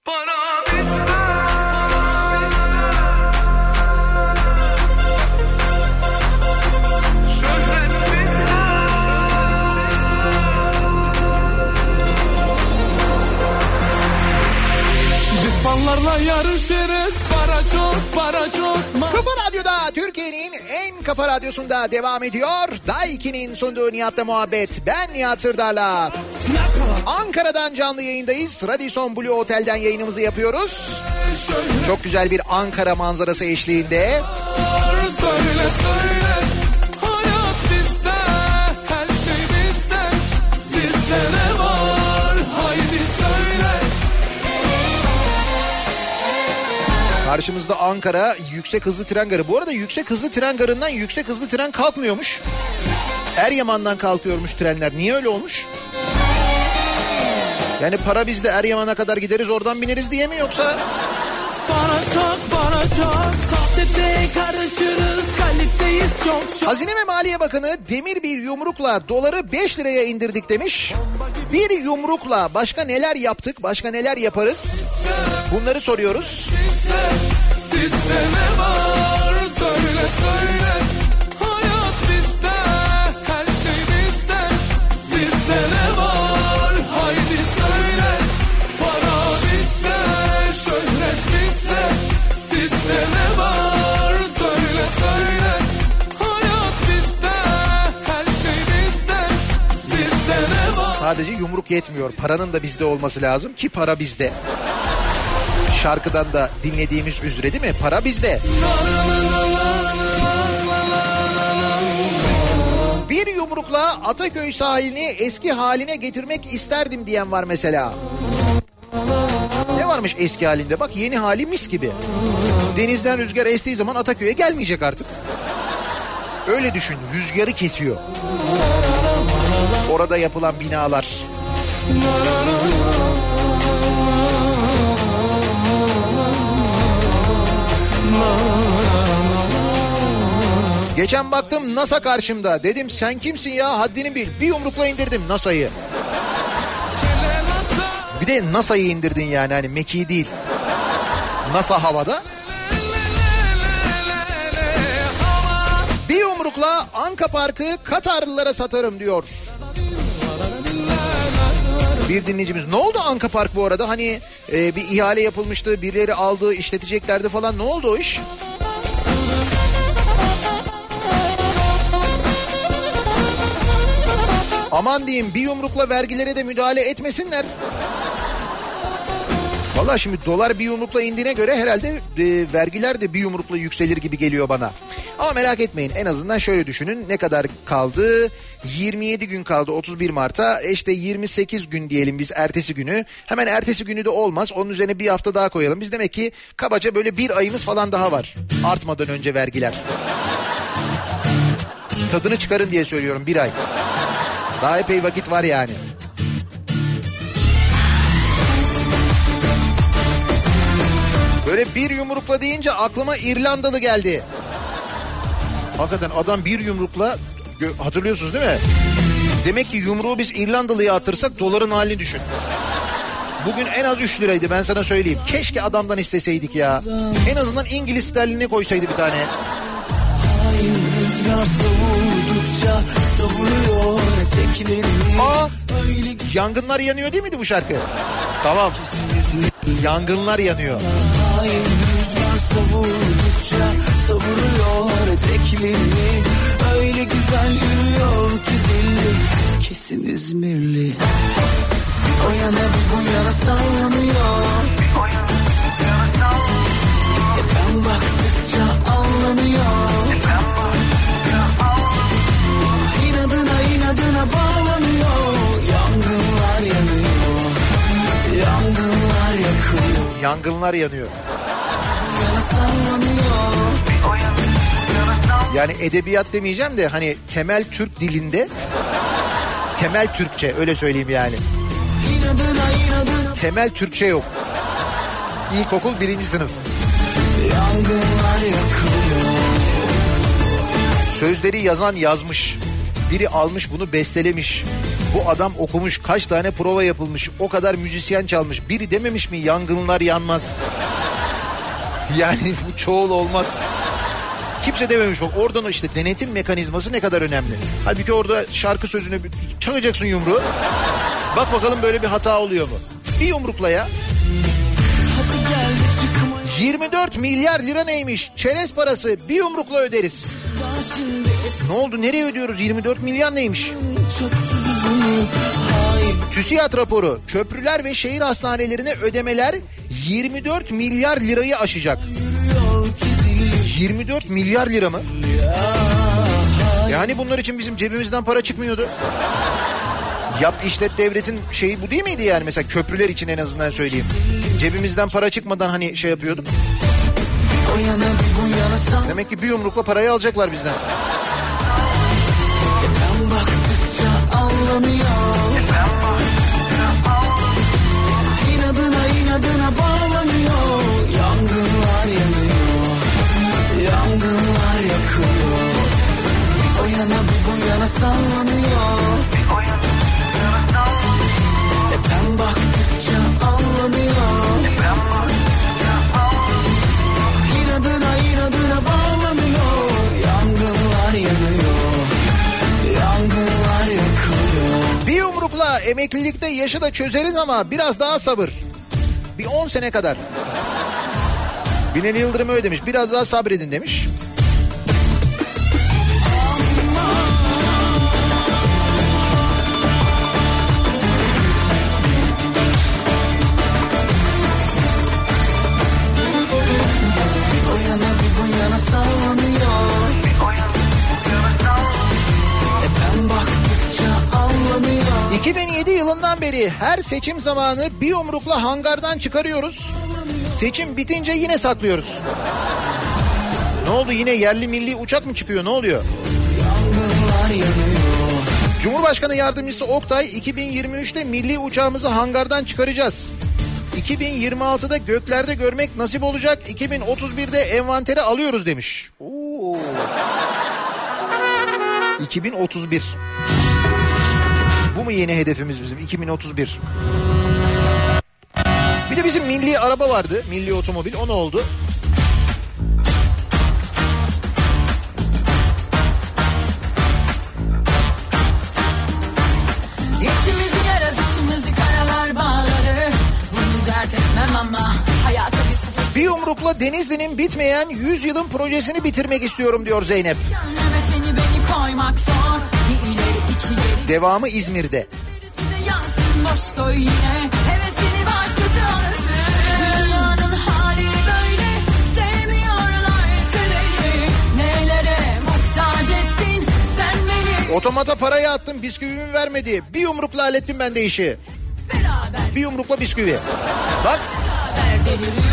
Biz fanlarla yarışırız Para çok para çok Kafa Türkiye'nin en kafa radyosunda devam ediyor. Daiki'nin sunduğu Nihat'la muhabbet. Ben Nihat Sırdar'la. Ankara'dan canlı yayındayız. Radisson Blue Otel'den yayınımızı yapıyoruz. Çok güzel bir Ankara manzarası eşliğinde. Söyle söyle Karşımızda Ankara yüksek hızlı tren garı. Bu arada yüksek hızlı tren garından yüksek hızlı tren kalkmıyormuş. Eryaman'dan kalkıyormuş trenler. Niye öyle olmuş? Yani para bizde Eryaman'a kadar gideriz oradan bineriz diye mi yoksa? Bana çok bana çok Sohbette karışırız Kaliteyiz çok çok Hazine ve Maliye Bakanı demir bir yumrukla doları 5 liraya indirdik demiş. Bir yumrukla başka neler yaptık, başka neler yaparız? Bunları soruyoruz. Sizde ne var Söyle söyle Hayat bizde Her şey bizde Sizde ne var Sadece yumruk yetmiyor. Paranın da bizde olması lazım ki para bizde. şarkıdan da dinlediğimiz üzere değil mi? Para bizde. Bir yumrukla Ataköy sahilini eski haline getirmek isterdim diyen var mesela. Ne varmış eski halinde? Bak yeni hali mis gibi. Denizden rüzgar estiği zaman Ataköy'e gelmeyecek artık. Öyle düşün rüzgarı kesiyor. Orada yapılan binalar. Geçen baktım NASA karşımda. Dedim sen kimsin ya haddini bil. Bir yumrukla indirdim NASA'yı. Bir de NASA'yı indirdin yani hani Mekiği değil. NASA havada. Bir yumrukla Anka Parkı Katarlılara satarım diyor. Bir dinleyicimiz ne oldu Anka Park bu arada? Hani e, bir ihale yapılmıştı, birileri aldı, işleteceklerdi falan. Ne oldu o iş? Aman diyeyim bir yumrukla vergilere de müdahale etmesinler. Valla şimdi dolar bir yumrukla indiğine göre herhalde e, vergiler de bir yumrukla yükselir gibi geliyor bana. Ama merak etmeyin en azından şöyle düşünün ne kadar kaldı? 27 gün kaldı 31 Mart'a E işte 28 gün diyelim biz ertesi günü. Hemen ertesi günü de olmaz onun üzerine bir hafta daha koyalım. Biz demek ki kabaca böyle bir ayımız falan daha var artmadan önce vergiler. Tadını çıkarın diye söylüyorum bir ay. Daha epey vakit var yani. Böyle bir yumrukla deyince aklıma İrlandalı geldi. Hakikaten adam bir yumrukla hatırlıyorsunuz değil mi? Demek ki yumruğu biz İrlandalı'ya atırsak doların halini düşün. Bugün en az 3 liraydı ben sana söyleyeyim. Keşke adamdan isteseydik ya. En azından İngiliz sterlini koysaydı bir tane. Aa, yangınlar yanıyor değil miydi bu şarkı? Tamam. Yangınlar yanıyor. Hain rüzgar savurdukça savuruyor eteklerini. Öyle güzel yürüyor ki zilli kesin İzmirli. O yana bir bu yana sallanıyor. E ben baktıkça Yangınlar yanıyor. Yani edebiyat demeyeceğim de hani temel Türk dilinde temel Türkçe öyle söyleyeyim yani. Temel Türkçe yok. İlkokul birinci sınıf. Sözleri yazan yazmış. Biri almış bunu bestelemiş. Bu adam okumuş kaç tane prova yapılmış. O kadar müzisyen çalmış. Biri dememiş mi yangınlar yanmaz. Yani bu çoğul olmaz. Kimse dememiş bak oradan işte denetim mekanizması ne kadar önemli. Halbuki orada şarkı sözünü çakacaksın yumruğu. Bak bakalım böyle bir hata oluyor mu? Bir yumrukla ya. Hadi geldi çıkma 24 milyar lira neymiş? Çerez parası bir yumrukla öderiz. Ne oldu nereye ödüyoruz 24 milyar neymiş? TÜSİAD raporu köprüler ve şehir hastanelerine ödemeler 24 milyar lirayı aşacak. yürüyor ki zilli. 24 milyar lira mı? Yani bunlar için bizim cebimizden para çıkmıyordu. Yap işlet devletin şeyi bu değil miydi yani mesela köprüler için en azından söyleyeyim. Cebimizden para çıkmadan hani şey yapıyorduk. Demek ki bir yumrukla parayı alacaklar bizden. Ben baktıkça anlanıyor. İnadına inadına bağlanıyor. Yangınlar yanıyor. Yangınlar yakıyor. O yana bir bu yana sallanıyor. Emeklilikte yaşı da çözeriz ama biraz daha sabır. Bir 10 sene kadar. Binali Yıldırım öyle demiş. Biraz daha sabredin demiş. Beri her seçim zamanı bir yumrukla hangardan çıkarıyoruz. Seçim bitince yine saklıyoruz. Ne oldu yine yerli milli uçak mı çıkıyor ne oluyor? Cumhurbaşkanı Yardımcısı Oktay 2023'te milli uçağımızı hangardan çıkaracağız. 2026'da göklerde görmek nasip olacak. 2031'de envantere alıyoruz demiş. Oo. 2031. Bu mu yeni hedefimiz bizim 2031? Bir de bizim milli araba vardı. Milli otomobil o ne oldu? İçimizi yara dışımızı karalar bağladı Bunu dert etmem ama hayata bir sıfır Bir yumrukla Denizli'nin bitmeyen 100 yılın projesini bitirmek istiyorum diyor Zeynep. Gönlüme seni beni koymak zor Devamı İzmir'de. Otomata parayı attım bisküvimi vermedi. Bir yumrukla hallettim ben de işi. Beraber Bir yumrukla bisküvi. Bak beraber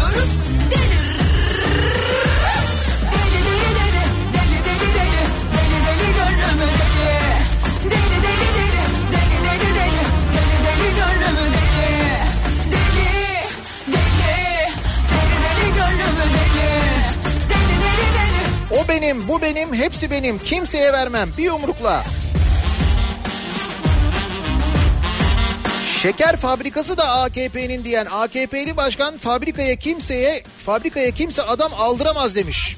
benim bu benim hepsi benim kimseye vermem bir yumrukla. Şeker fabrikası da AKP'nin diyen AKP'li başkan fabrikaya kimseye fabrikaya kimse adam aldıramaz demiş.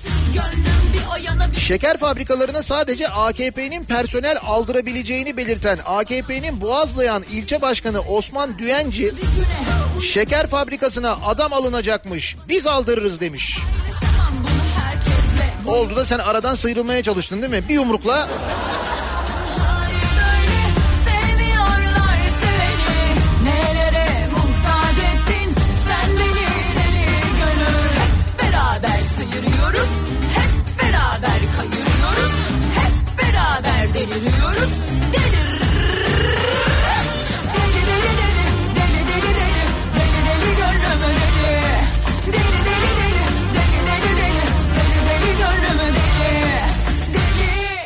Şeker fabrikalarına sadece AKP'nin personel aldırabileceğini belirten AKP'nin Boğazlayan ilçe başkanı Osman Düyenci şeker fabrikasına adam alınacakmış biz aldırırız demiş. Yaşamam Oldu da sen aradan sıyrılmaya çalıştın değil mi? Bir yumrukla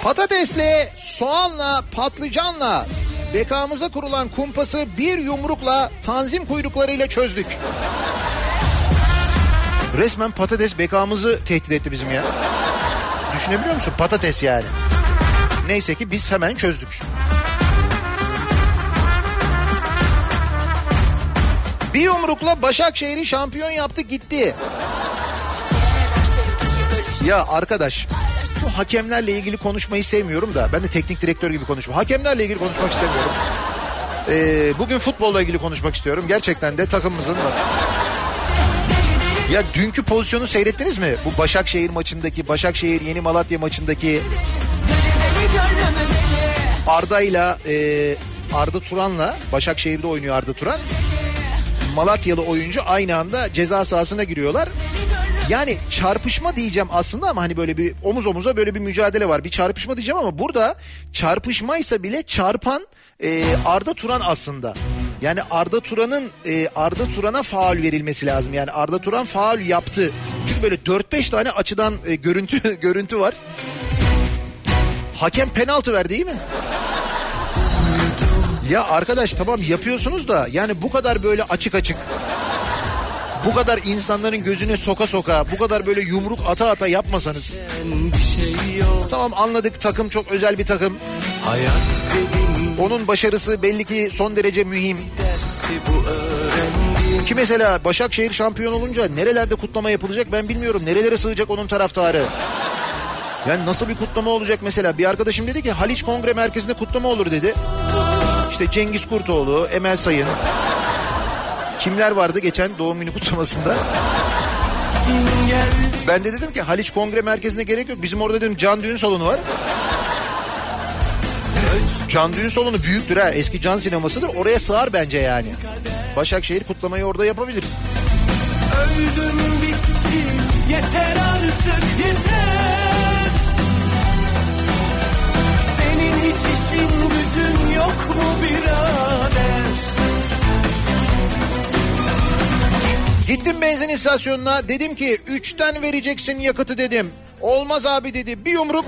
patatesle, soğanla, patlıcanla bekamıza kurulan kumpası bir yumrukla tanzim kuyruklarıyla çözdük. Resmen patates bekamızı tehdit etti bizim ya. Düşünebiliyor musun? Patates yani. Neyse ki biz hemen çözdük. Bir yumrukla Başakşehir'i şampiyon yaptı gitti. Ya arkadaş bu hakemlerle ilgili konuşmayı sevmiyorum da ben de teknik direktör gibi konuşma. Hakemlerle ilgili konuşmak istemiyorum. Ee, bugün futbolla ilgili konuşmak istiyorum. Gerçekten de takımımızın da. Ya dünkü pozisyonu seyrettiniz mi? Bu Başakşehir maçındaki, Başakşehir Yeni Malatya maçındaki Deli deli gönlümü deli Arda'yla e, Arda Turan'la Başakşehir'de oynuyor Arda Turan. Malatyalı oyuncu aynı anda ceza sahasına giriyorlar. Yani çarpışma diyeceğim aslında ama hani böyle bir omuz omuza böyle bir mücadele var. Bir çarpışma diyeceğim ama burada çarpışmaysa bile çarpan e, Arda Turan aslında. Yani Arda Turan'ın e, Arda Turan'a faul verilmesi lazım. Yani Arda Turan faul yaptı. Çünkü böyle 4-5 tane açıdan e, görüntü görüntü var. Hakem penaltı verdi değil mi? Ya arkadaş tamam yapıyorsunuz da yani bu kadar böyle açık açık bu kadar insanların gözüne soka soka bu kadar böyle yumruk ata ata yapmasanız. Tamam anladık. Takım çok özel bir takım. Onun başarısı belli ki son derece mühim. Ki mesela Başakşehir şampiyon olunca nerelerde kutlama yapılacak ben bilmiyorum. Nerelere sığacak onun taraftarı? Yani nasıl bir kutlama olacak mesela? Bir arkadaşım dedi ki Haliç Kongre Merkezi'nde kutlama olur dedi. İşte Cengiz Kurtoğlu Emel Sayın kimler vardı geçen doğum günü kutlamasında ben de dedim ki Haliç Kongre Merkezi'ne gerek yok. Bizim orada dedim can düğün salonu var. Can düğün salonu büyüktür ha. Eski can sinemasıdır. Oraya sığar bence yani. Başakşehir kutlamayı orada yapabilir. Öldüm bittim yeter artık yeter Senin hiç işin gücün yok mu birader Gittim benzin istasyonuna dedim ki 3'ten vereceksin yakıtı dedim. Olmaz abi dedi bir yumruk.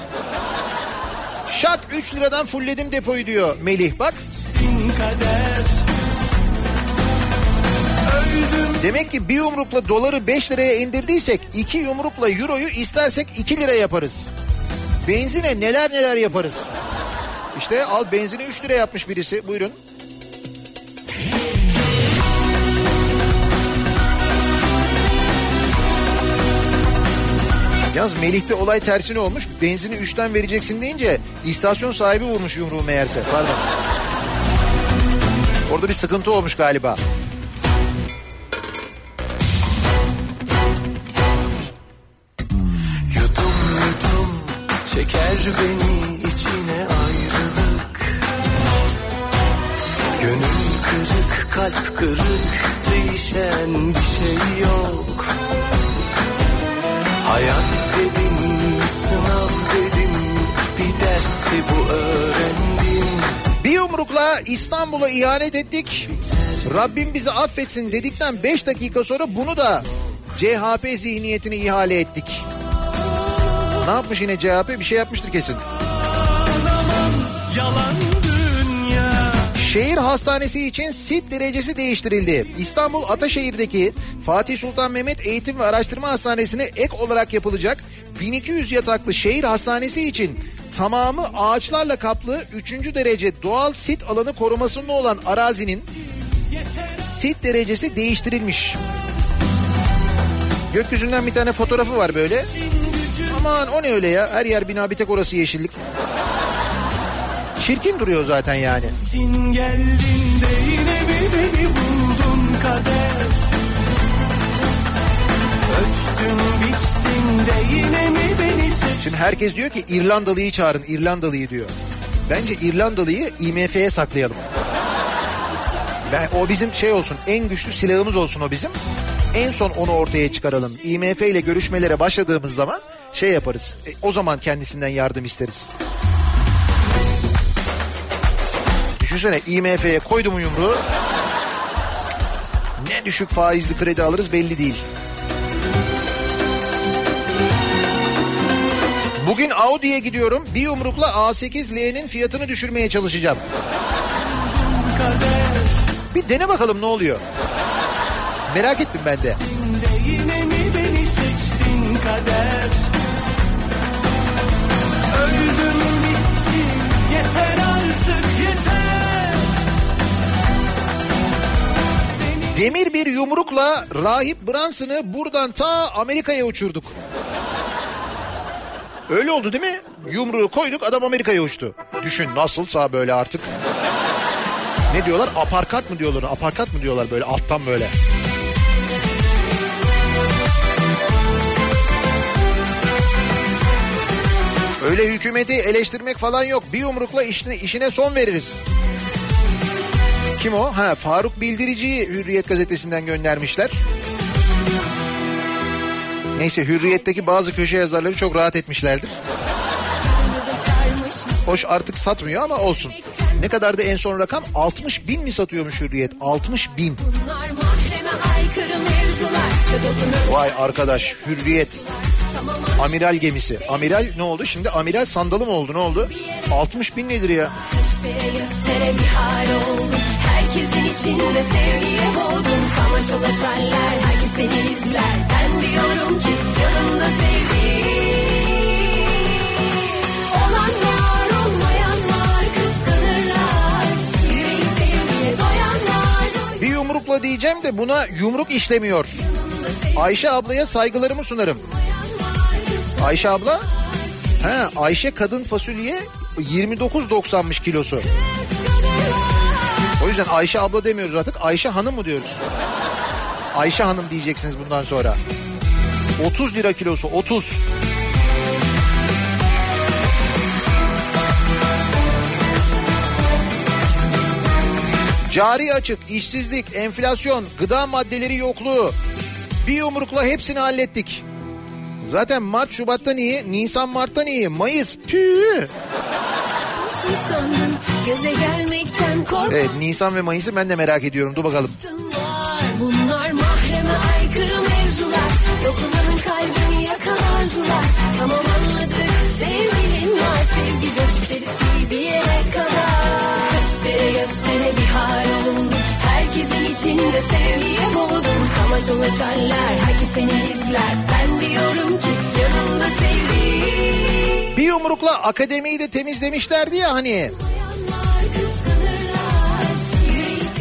Şak 3 liradan fullledim depoyu diyor Melih bak. Demek ki bir yumrukla doları 5 liraya indirdiysek iki yumrukla euroyu istersek 2 lira yaparız. Benzine neler neler yaparız. İşte al benzini 3 lira yapmış birisi buyurun. Yalnız Melih'te olay tersine olmuş. Benzini 3'ten vereceksin deyince istasyon sahibi vurmuş yumruğu meğerse. Pardon. Orada bir sıkıntı olmuş galiba. Yudum yudum çeker beni içine ayrılık Gönül kırık kalp kırık değişen bir şey yok Hayat dedim sınav dedim bir dersti bu öğrendim Bir yumrukla İstanbul'a ihanet ettik. Rabbim bizi affetsin dedikten 5 dakika sonra bunu da CHP zihniyetini ihale ettik. Ne yapmış yine CHP? Bir şey yapmıştır kesin. Yalan dünya Şehir hastanesi için sit derecesi değiştirildi. İstanbul Ataşehir'deki Fatih Sultan Mehmet Eğitim ve Araştırma Hastanesi'ne ek olarak yapılacak 1200 yataklı şehir hastanesi için tamamı ağaçlarla kaplı 3. derece doğal sit alanı korumasında olan arazinin sit derecesi değiştirilmiş. Gökyüzünden bir tane fotoğrafı var böyle. Aman o ne öyle ya her yer bina bir tek orası yeşillik. Çirkin duruyor zaten yani. için geldin de yine mi beni buldun kader Ölçtün biçtin de yine mi beni seçtin Şimdi herkes diyor ki İrlandalıyı çağırın İrlandalıyı diyor. Bence İrlandalıyı IMF'ye saklayalım. Ben o bizim şey olsun en güçlü silahımız olsun o bizim. En son onu ortaya çıkaralım. IMF ile görüşmelere başladığımız zaman şey yaparız. E, o zaman kendisinden yardım isteriz. Düşünsene IMF'ye koydum yumruğu. Ne düşük faizli kredi alırız belli değil. Bugün Audi'ye gidiyorum. Bir yumrukla A8L'nin fiyatını düşürmeye çalışacağım. Bir dene bakalım ne oluyor. Merak ettim ben de. Demir bir yumrukla rahip Branson'ı buradan ta Amerika'ya uçurduk. Öyle oldu değil mi? Yumruğu koyduk adam Amerika'ya uçtu. Düşün nasılsa böyle artık. Ne diyorlar? Aparkat mı diyorlar? Aparkat mı diyorlar böyle alttan böyle? Öyle hükümeti eleştirmek falan yok. Bir yumrukla işine, işine son veririz. Kim o? Ha Faruk Bildirici'yi Hürriyet gazetesinden göndermişler. Neyse Hürriyet'teki bazı köşe yazarları çok rahat etmişlerdir. Hoş artık satmıyor ama olsun. Ne kadar da en son rakam 60 bin mi satıyormuş Hürriyet? 60 bin. Vay arkadaş Hürriyet. Amiral gemisi. Amiral ne oldu? Şimdi amiral sandalı mı oldu? Ne oldu? 60 bin nedir ya? göstere göstere bir hal oldum. Herkesin içinde sevgiye boğdum. Savaş ulaşarlar, herkes seni izler. Ben diyorum ki yanımda sevdiğim. Olanlar olmayanlar kıskanırlar. Yüreği sevgiye doyanlar. Bir yumrukla diyeceğim de buna yumruk işlemiyor. Ayşe ablaya saygılarımı sunarım. Ayşe abla? Ha Ayşe kadın fasulye 29.90'mış kilosu. Yüzden Ayşe abla demiyoruz artık. Ayşe hanım mı diyoruz? Ayşe hanım diyeceksiniz bundan sonra. 30 lira kilosu 30. Cari açık, işsizlik, enflasyon, gıda maddeleri yokluğu. Bir yumrukla hepsini hallettik. Zaten Mart Şubat'tan iyi, Nisan Mart'tan iyi, Mayıs püh. Şu sandım göze korktum Evet Nisan ve Mayıs'ı ben de merak ediyorum. Dur bakalım. Bunlar mahreme aykırı mevzular. Dokunanın kalbini yakan arzular Tamam anladık sevgilin var Sevgi gösterisi bir yere kadar. Göstere göstere bir hal oldum. Herkesin içinde sevgiye boğdum. Savaş ulaşarlar herkes seni izler. Ben diyorum ki yanımda sevdiğim Bir yumrukla akademiyi de temizlemişlerdi ya hani.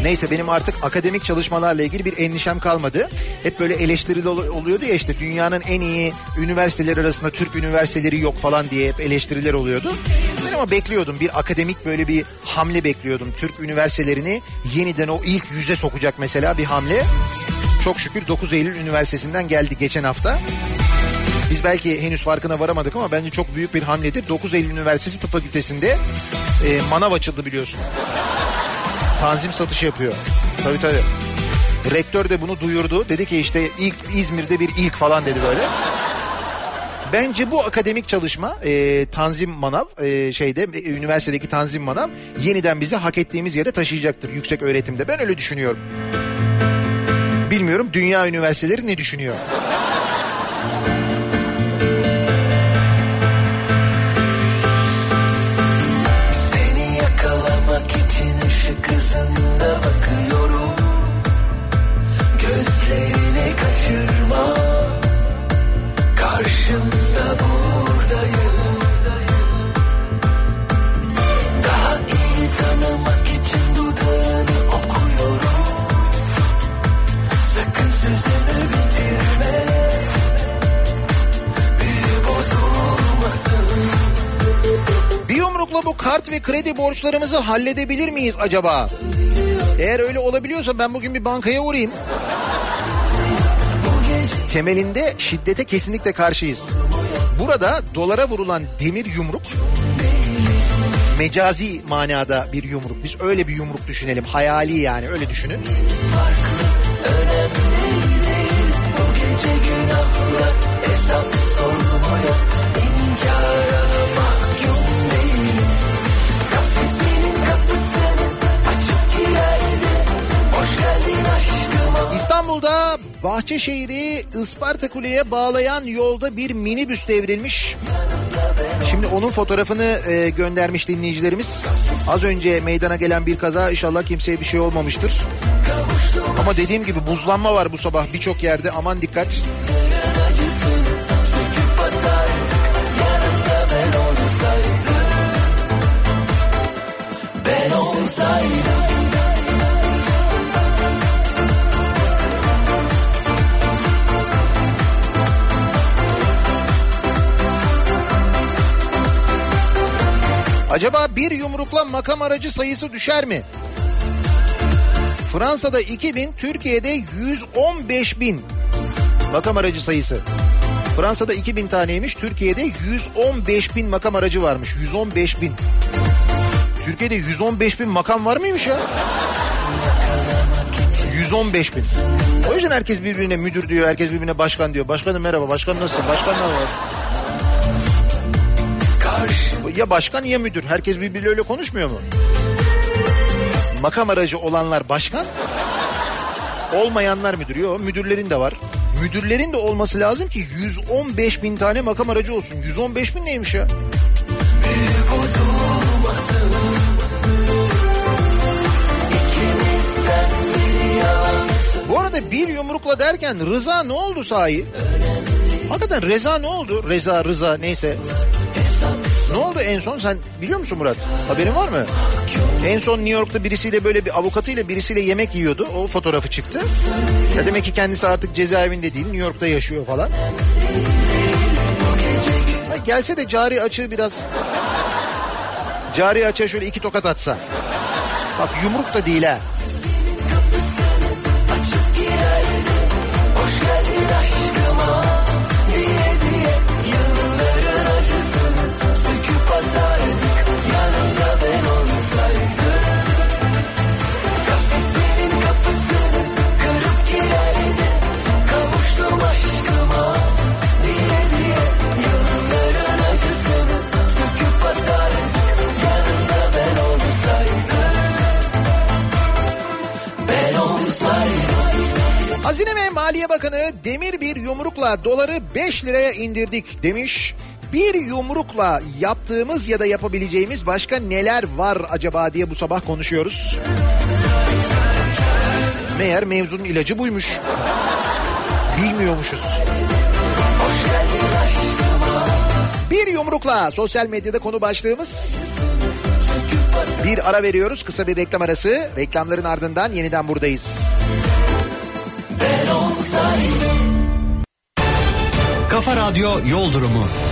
Neyse benim artık akademik çalışmalarla ilgili bir endişem kalmadı. Hep böyle eleştirili ol- oluyordu ya işte dünyanın en iyi üniversiteler arasında Türk üniversiteleri yok falan diye hep eleştiriler oluyordu. Ben ama bekliyordum bir akademik böyle bir hamle bekliyordum. Türk üniversitelerini yeniden o ilk yüze sokacak mesela bir hamle. Çok şükür 9 Eylül Üniversitesi'nden geldi geçen hafta. Biz belki henüz farkına varamadık ama bence çok büyük bir hamledir. 9 Eylül Üniversitesi Tıp Fakültesi'nde e, manav açıldı biliyorsun. Tanzim satışı yapıyor. Tabii tabii. Rektör de bunu duyurdu. Dedi ki işte ilk İzmir'de bir ilk falan dedi böyle. Bence bu akademik çalışma e, Tanzim Manav e, şeyde e, üniversitedeki Tanzim Manav yeniden bizi hak ettiğimiz yere taşıyacaktır yüksek öğretimde. Ben öyle düşünüyorum. Bilmiyorum dünya üniversiteleri ne düşünüyor? Hızında bakıyorum Gözlerini kaçırma Yumrukla bu kart ve kredi borçlarımızı halledebilir miyiz acaba? Eğer öyle olabiliyorsa ben bugün bir bankaya uğrayayım. Temelinde şiddete kesinlikle karşıyız. Burada dolara vurulan demir yumruk mecazi manada bir yumruk. Biz öyle bir yumruk düşünelim. Hayali yani öyle düşünün. Gece günahlar hesap sormaya inkara İstanbul'da Bahçeşehir'i Isparta Kule'ye bağlayan yolda bir minibüs devrilmiş. Şimdi onun fotoğrafını e, göndermiş dinleyicilerimiz. Az önce meydana gelen bir kaza inşallah kimseye bir şey olmamıştır. Ama dediğim gibi buzlanma var bu sabah birçok yerde aman dikkat. Acaba bir yumrukla makam aracı sayısı düşer mi? Fransa'da 2000, Türkiye'de 115 bin makam aracı sayısı. Fransa'da 2000 taneymiş, Türkiye'de 115 bin makam aracı varmış. 115 bin. Türkiye'de 115 bin makam var mıymış ya? 115 bin. O yüzden herkes birbirine müdür diyor, herkes birbirine başkan diyor. Başkanım merhaba, başkan nasılsın? Başkan ne var? Ya başkan ya müdür. Herkes birbiriyle öyle konuşmuyor mu? Makam aracı olanlar başkan, olmayanlar müdür. Yok müdürlerin de var. Müdürlerin de olması lazım ki 115 bin tane makam aracı olsun. 115 bin neymiş ya? Bu arada bir yumrukla derken Rıza ne oldu sahi? Hakikaten Reza ne oldu? Reza, Rıza neyse. Ne oldu en son sen biliyor musun Murat? Haberin var mı? En son New York'ta birisiyle böyle bir avukatıyla birisiyle yemek yiyordu. O fotoğrafı çıktı. Ya demek ki kendisi artık cezaevinde değil New York'ta yaşıyor falan. Ay gelse de cari açığı biraz cari açığa şöyle iki tokat atsa. Bak yumruk da değil ha. Maliye Bakanı demir bir yumrukla doları 5 liraya indirdik demiş. Bir yumrukla yaptığımız ya da yapabileceğimiz başka neler var acaba diye bu sabah konuşuyoruz. Meğer mevzunun ilacı buymuş. Bilmiyormuşuz. Bir yumrukla sosyal medyada konu başlığımız. Bir ara veriyoruz kısa bir reklam arası. Reklamların ardından yeniden buradayız. Kafa Radyo Yol Durumu.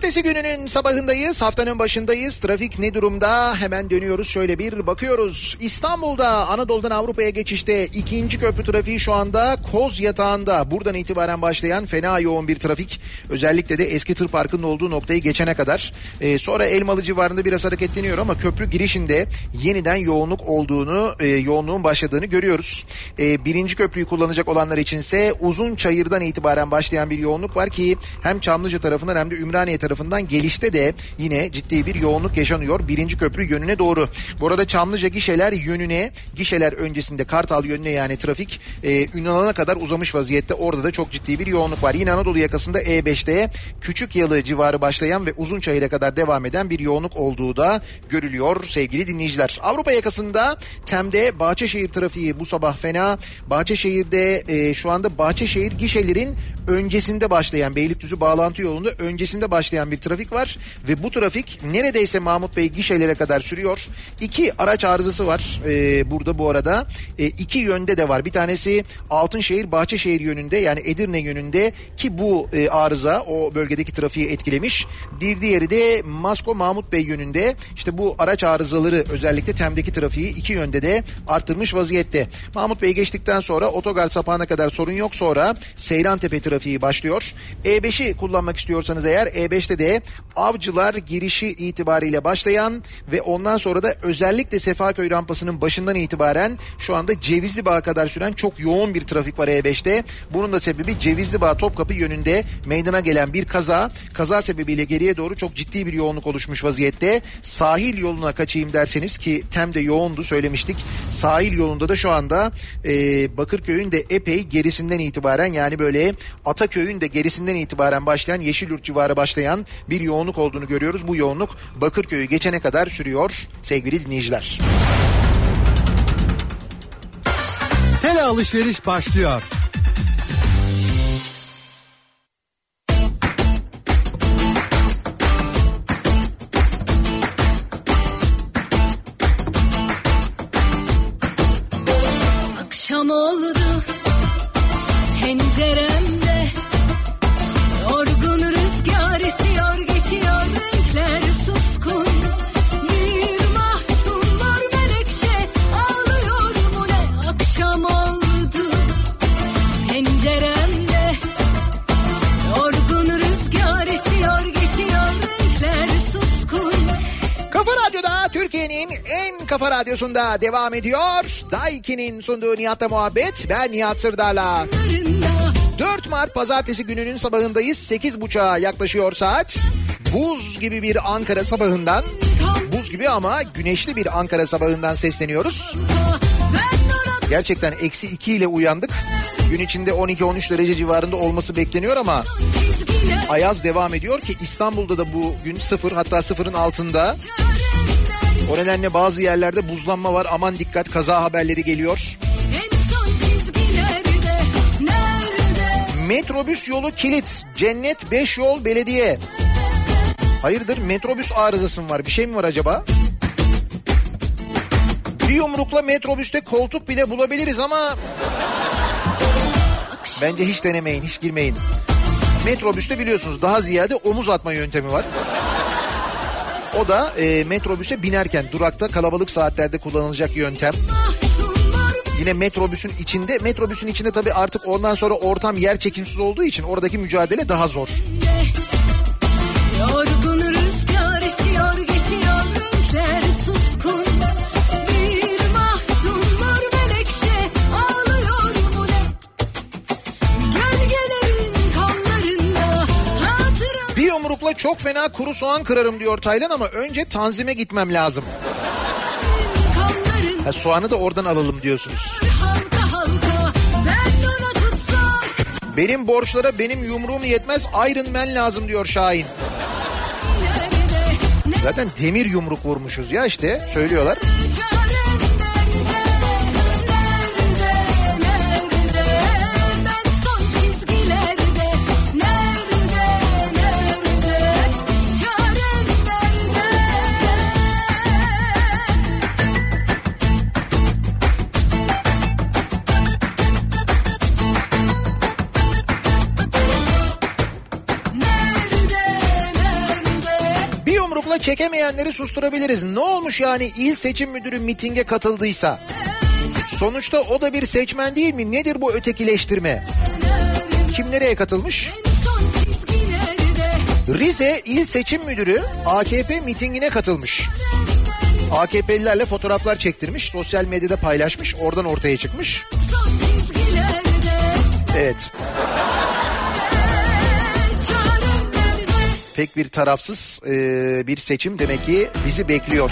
Pazartesi gününün sabahındayız, haftanın başındayız. Trafik ne durumda? Hemen dönüyoruz şöyle bir bakıyoruz. İstanbul'da Anadolu'dan Avrupa'ya geçişte ikinci köprü trafiği şu anda Koz Yatağı'nda. Buradan itibaren başlayan fena yoğun bir trafik. Özellikle de eski tır parkının olduğu noktayı geçene kadar. Ee, sonra Elmalı civarında biraz hareketleniyor ama köprü girişinde yeniden yoğunluk olduğunu, e, yoğunluğun başladığını görüyoruz. Ee, birinci köprüyü kullanacak olanlar içinse uzun çayırdan itibaren başlayan bir yoğunluk var ki hem Çamlıca tarafından hem de Ümraniye tarafından gelişte de yine ciddi bir yoğunluk yaşanıyor. Birinci köprü yönüne doğru. Bu arada Çamlıca gişeler yönüne, gişeler öncesinde Kartal yönüne yani trafik e, Ünal'a kadar uzamış vaziyette. Orada da çok ciddi bir yoğunluk var. Yine Anadolu yakasında E5'te Küçük Yalı civarı başlayan ve uzun çayıra kadar devam eden bir yoğunluk olduğu da görülüyor sevgili dinleyiciler. Avrupa yakasında Tem'de Bahçeşehir trafiği bu sabah fena. Bahçeşehir'de e, şu anda Bahçeşehir gişelerin öncesinde başlayan Beylikdüzü bağlantı yolunda öncesinde başlayan bir trafik var ve bu trafik neredeyse Mahmut Bey gişelere kadar sürüyor. İki araç arızası var ee, burada bu arada. Ee, iki yönde de var. Bir tanesi Altınşehir Bahçeşehir yönünde yani Edirne yönünde ki bu e, arıza o bölgedeki trafiği etkilemiş. Bir diğeri de Masko Mahmut Bey yönünde işte bu araç arızaları özellikle Tem'deki trafiği iki yönde de arttırmış vaziyette. Mahmut Bey geçtikten sonra otogar sapağına kadar sorun yok sonra Seyrantepe trafiği başlıyor. E5'i kullanmak istiyorsanız eğer E5'te de Avcılar girişi itibariyle başlayan ve ondan sonra da özellikle Sefaköy rampasının başından itibaren şu anda Cevizli Bağ kadar süren çok yoğun bir trafik var E5'te. Bunun da sebebi Cevizli Bağ Topkapı yönünde meydana gelen bir kaza. Kaza sebebiyle geriye doğru çok ciddi bir yoğunluk oluşmuş vaziyette. Sahil yoluna kaçayım derseniz ki Tem'de yoğundu söylemiştik. Sahil yolunda da şu anda e, Bakırköy'ün de epey gerisinden itibaren yani böyle Ataköy'ün de gerisinden itibaren başlayan Yeşilyurt civarı başlayan bir yoğunluk olduğunu görüyoruz. Bu yoğunluk Bakırköy'ü geçene kadar sürüyor sevgili dinleyiciler. Tele alışveriş başlıyor. Kafa radyosunda devam ediyor. Daiki'nin sunduğu Nihat'la muhabbet. Ben Nihat Sırdar'la. 4 Mart pazartesi gününün sabahındayız. 8.30'a yaklaşıyor saat. Buz gibi bir Ankara sabahından, buz gibi ama güneşli bir Ankara sabahından sesleniyoruz. Gerçekten eksi 2 ile uyandık. Gün içinde 12-13 derece civarında olması bekleniyor ama Ayaz devam ediyor ki İstanbul'da da bu gün sıfır hatta sıfırın altında. O nedenle bazı yerlerde buzlanma var aman dikkat kaza haberleri geliyor. Metrobüs yolu kilit. Cennet 5 yol belediye. Hayırdır metrobüs arızası mı var? Bir şey mi var acaba? Bir yumrukla metrobüste koltuk bile bulabiliriz ama... Bence hiç denemeyin, hiç girmeyin. Metrobüste biliyorsunuz daha ziyade omuz atma yöntemi var. O da e, metrobüse binerken durakta kalabalık saatlerde kullanılacak yöntem. Yine metrobüsün içinde, metrobüsün içinde tabii artık ondan sonra ortam yer çekimsiz olduğu için oradaki mücadele daha zor. Yorgun yumrukla çok fena kuru soğan kırarım diyor Taylan ama önce tanzime gitmem lazım. Ha, soğanı da oradan alalım diyorsunuz. Halka halka ben onu tutsam Benim borçlara benim yumruğum yetmez Iron Man lazım diyor Şahin. nerede Zaten demir yumruk vurmuşuz ya işte söylüyorlar. çarem çekemeyenleri susturabiliriz. Ne olmuş yani il seçim müdürü mitinge katıldıysa? Sonuçta o da bir seçmen değil mi? Nedir bu ötekileştirme? Kim nereye katılmış? Rize İl Seçim Müdürü AKP mitingine katılmış. AKP'lilerle fotoğraflar çektirmiş, sosyal medyada paylaşmış, oradan ortaya çıkmış. Evet, pek bir tarafsız e, bir seçim demek ki bizi bekliyor.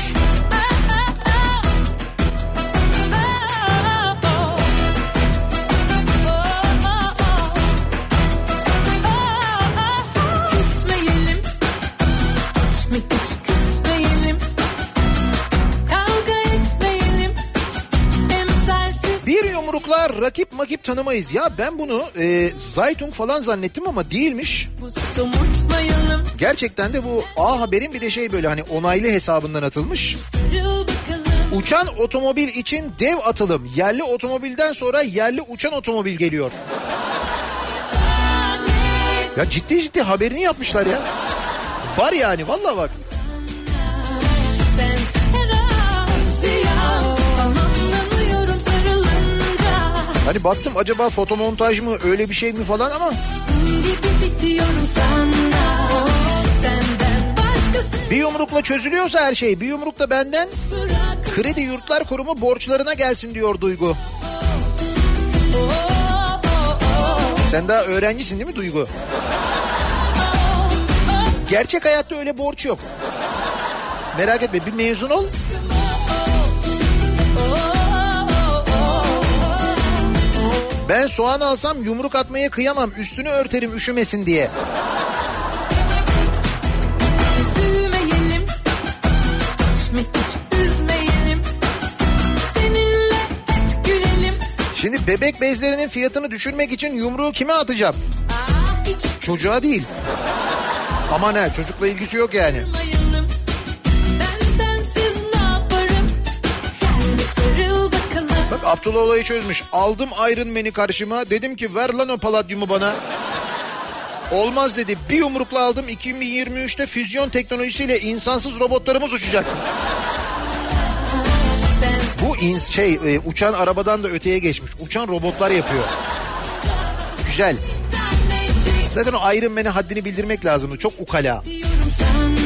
Rakip makip tanımayız. Ya ben bunu e, Zaytung falan zannettim ama değilmiş. Gerçekten de bu A Haber'in bir de şey böyle hani onaylı hesabından atılmış. Uçan otomobil için dev atılım. Yerli otomobilden sonra yerli uçan otomobil geliyor. Ya ciddi ciddi haberini yapmışlar ya. Var yani vallahi bak. Hani baktım acaba fotomontaj mı öyle bir şey mi falan ama bir yumrukla çözülüyorsa her şey bir yumrukla benden Kredi Yurtlar Kurumu borçlarına gelsin diyor Duygu. Sen daha öğrencisin değil mi Duygu? Gerçek hayatta öyle borç yok. Merak etme bir mezun ol. Ben soğan alsam yumruk atmaya kıyamam. Üstünü örterim üşümesin diye. Üzülmeyelim Hiç mi hiç üzmeyelim Seninle hep gülelim Şimdi bebek bezlerinin fiyatını düşürmek için yumruğu kime atacağım? Ah hiç Çocuğa değil. Ama ne çocukla ilgisi yok yani. durmayalım Bak Abdullah olayı çözmüş. Aldım Iron Man'i karşıma. Dedim ki ver lan o paladyumu bana. Olmaz dedi. Bir yumrukla aldım. 2023'te füzyon teknolojisiyle insansız robotlarımız uçacak. Bu ins şey e, uçan arabadan da öteye geçmiş. Uçan robotlar yapıyor. Güzel. Zaten o Iron Man'e haddini bildirmek lazımdı. Çok ukala. diyorum sana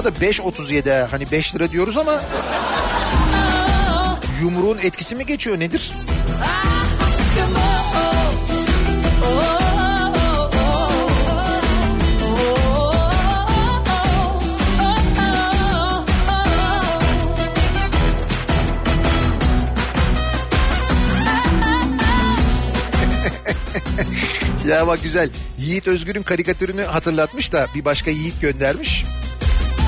arada 5.37 ha. hani 5 lira diyoruz ama yumruğun etkisi mi geçiyor nedir? Ya bak güzel. Yiğit Özgür'ün karikatürünü hatırlatmış da bir başka Yiğit göndermiş.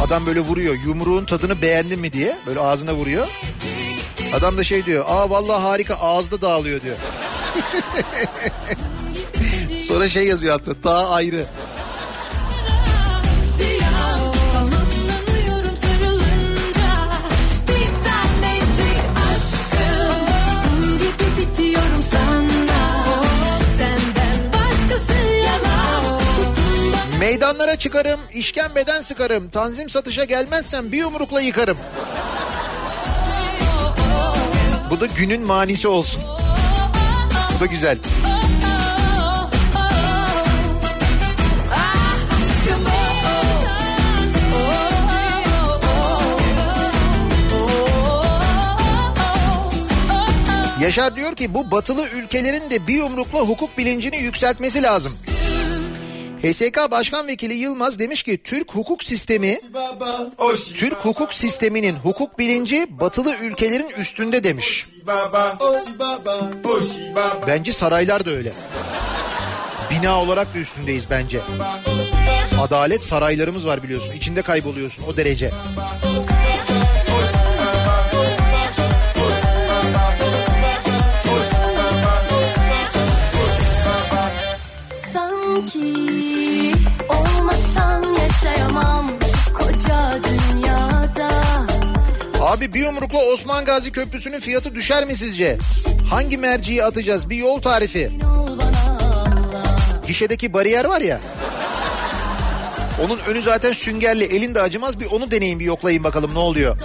Adam böyle vuruyor. Yumruğun tadını beğendin mi diye. Böyle ağzına vuruyor. Adam da şey diyor. Aa vallahi harika ağızda dağılıyor diyor. Sonra şey yazıyor altta. Daha ayrı. Meydanlara çıkarım, işkembeden sıkarım. Tanzim satışa gelmezsem bir yumrukla yıkarım. Bu da günün manisi olsun. Bu da güzel. Yaşar diyor ki bu batılı ülkelerin de bir yumrukla hukuk bilincini yükseltmesi lazım. HSK Başkan Vekili Yılmaz demiş ki Türk hukuk sistemi Türk hukuk sisteminin hukuk bilinci batılı ülkelerin üstünde demiş. Bence saraylar da öyle. Bina olarak da üstündeyiz bence. Adalet saraylarımız var biliyorsun. İçinde kayboluyorsun o derece. Sanki Abi bir yumrukla Osman Gazi Köprüsü'nün fiyatı düşer mi sizce? Hangi merciyi atacağız? Bir yol tarifi. Gişedeki bariyer var ya. Onun önü zaten süngerli. Elin de acımaz. Bir onu deneyin bir yoklayın bakalım ne oluyor.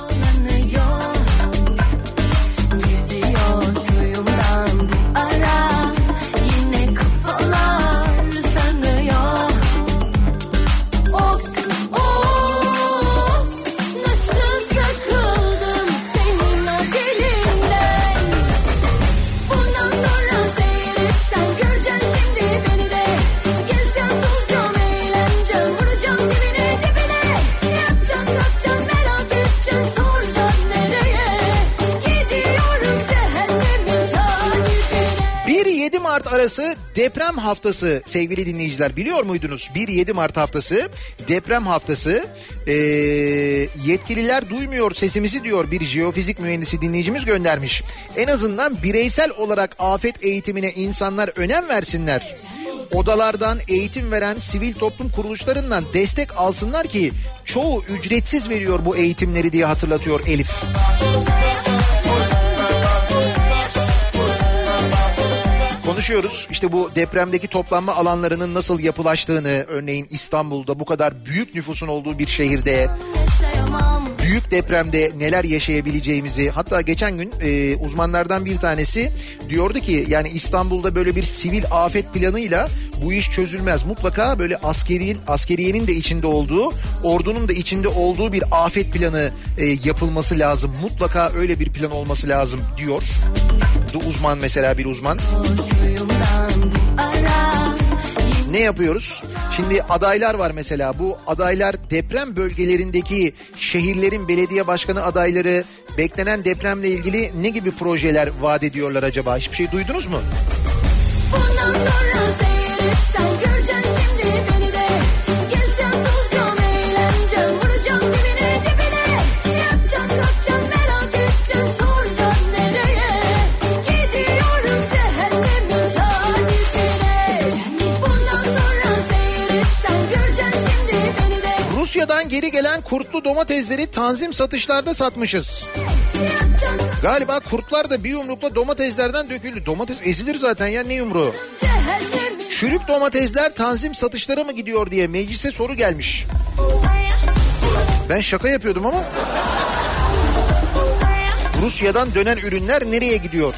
1-7 Mart arası deprem haftası sevgili dinleyiciler biliyor muydunuz? 1-7 Mart haftası deprem haftası Ee, yetkililer duymuyor sesimizi diyor bir jeofizik mühendisi dinleyicimiz göndermiş. En azından bireysel olarak afet eğitimine insanlar önem versinler. Odalardan eğitim veren sivil toplum kuruluşlarından destek alsınlar ki çoğu ücretsiz veriyor bu eğitimleri diye hatırlatıyor Elif. Konuşuyoruz işte bu depremdeki toplanma alanlarının nasıl yapılaştığını örneğin İstanbul'da bu kadar büyük nüfusun olduğu bir şehirde büyük depremde neler yaşayabileceğimizi hatta geçen gün e, uzmanlardan bir tanesi diyordu ki yani İstanbul'da böyle bir sivil afet planıyla bu iş çözülmez. Mutlaka böyle askeriyin askeriyenin de içinde olduğu, ordunun da içinde olduğu bir afet planı e, yapılması lazım. Mutlaka öyle bir plan olması lazım diyor. Bu uzman mesela bir uzman. Ne yapıyoruz? Şimdi adaylar var mesela. Bu adaylar deprem bölgelerindeki şehirlerin belediye başkanı adayları beklenen depremle ilgili ne gibi projeler vaat ediyorlar acaba? Hiçbir şey duydunuz mu? Bundan sonra Rusya'dan geri gelen kurtlu domatesleri tanzim satışlarda satmışız. Galiba kurtlar da bir yumrukla domateslerden döküldü. Domates ezilir zaten ya ne yumruğu? cehennemin Çürük domatesler tanzim satışlara mı gidiyor diye meclise soru gelmiş. Ben şaka yapıyordum ama. Rusya'dan dönen ürünler nereye gidiyor?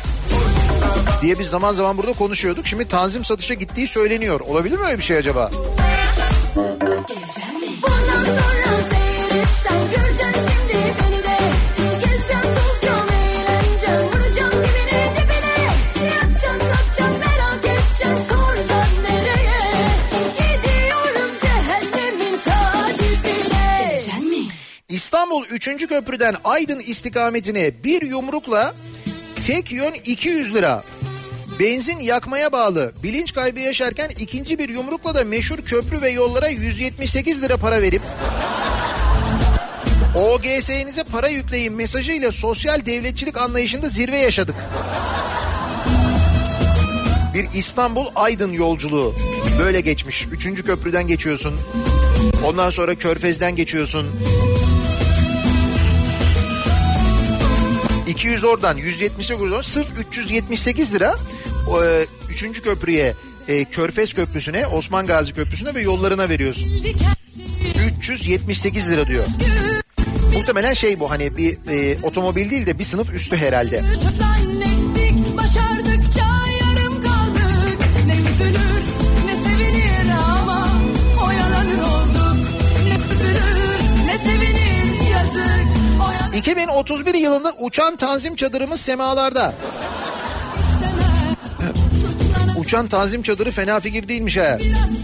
diye biz zaman zaman burada konuşuyorduk. Şimdi tanzim satışa gittiği söyleniyor. Olabilir mi öyle bir şey acaba? Bundan İstanbul 3. köprüden Aydın istikametine bir yumrukla tek yön 200 lira. Benzin yakmaya bağlı. Bilinç kaybı yaşarken ikinci bir yumrukla da meşhur köprü ve yollara 178 lira para verip OGS'nize para yükleyin mesajıyla sosyal devletçilik anlayışında zirve yaşadık. Bir İstanbul Aydın yolculuğu böyle geçmiş. Üçüncü köprüden geçiyorsun. Ondan sonra Körfez'den geçiyorsun. 200 oradan 170'e buradan sırf 378 lira e, üçüncü köprüye e, Körfez Köprüsü'ne Osman Gazi Köprüsü'ne ve yollarına veriyorsun. 378 lira diyor. Muhtemelen şey bu hani bir e, otomobil değil de bir sınıf üstü herhalde. Zannettik 2031 yılında uçan tanzim çadırımız semalarda. uçan tanzim çadırı fena fikir değilmiş ha. Biraz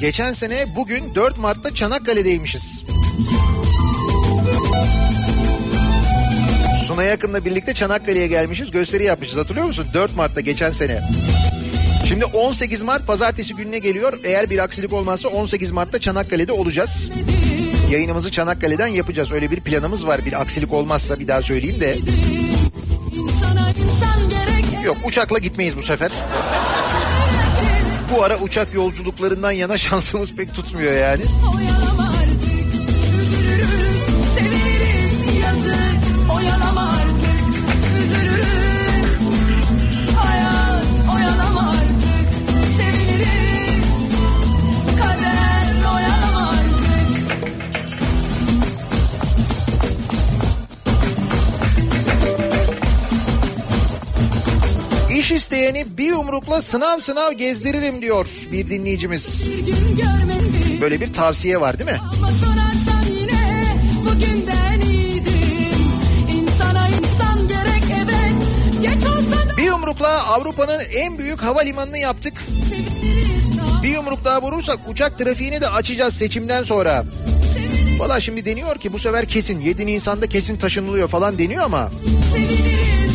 geçen sene bugün 4 Mart'ta Çanakkale'deymişiz. Suna Yakın'la birlikte Çanakkale'ye gelmişiz. Gösteri yapmışız hatırlıyor musun? 4 Mart'ta geçen sene. Şimdi 18 Mart pazartesi gününe geliyor. Eğer bir aksilik olmazsa 18 Mart'ta Çanakkale'de olacağız. Yayınımızı Çanakkale'den yapacağız. Öyle bir planımız var. Bir aksilik olmazsa bir daha söyleyeyim de. Yok uçakla gitmeyiz bu sefer. Bu ara uçak yolculuklarından yana şansımız pek tutmuyor yani. İş isteyeni bir yumrukla sınav sınav gezdiririm diyor bir dinleyicimiz. Böyle bir tavsiye var değil mi? Bir yumrukla Avrupa'nın en büyük havalimanını yaptık. Bir yumruk daha vurursak uçak trafiğini de açacağız seçimden sonra. Valla şimdi deniyor ki bu sefer kesin 7 Nisan'da kesin taşınılıyor falan deniyor ama Seviniriz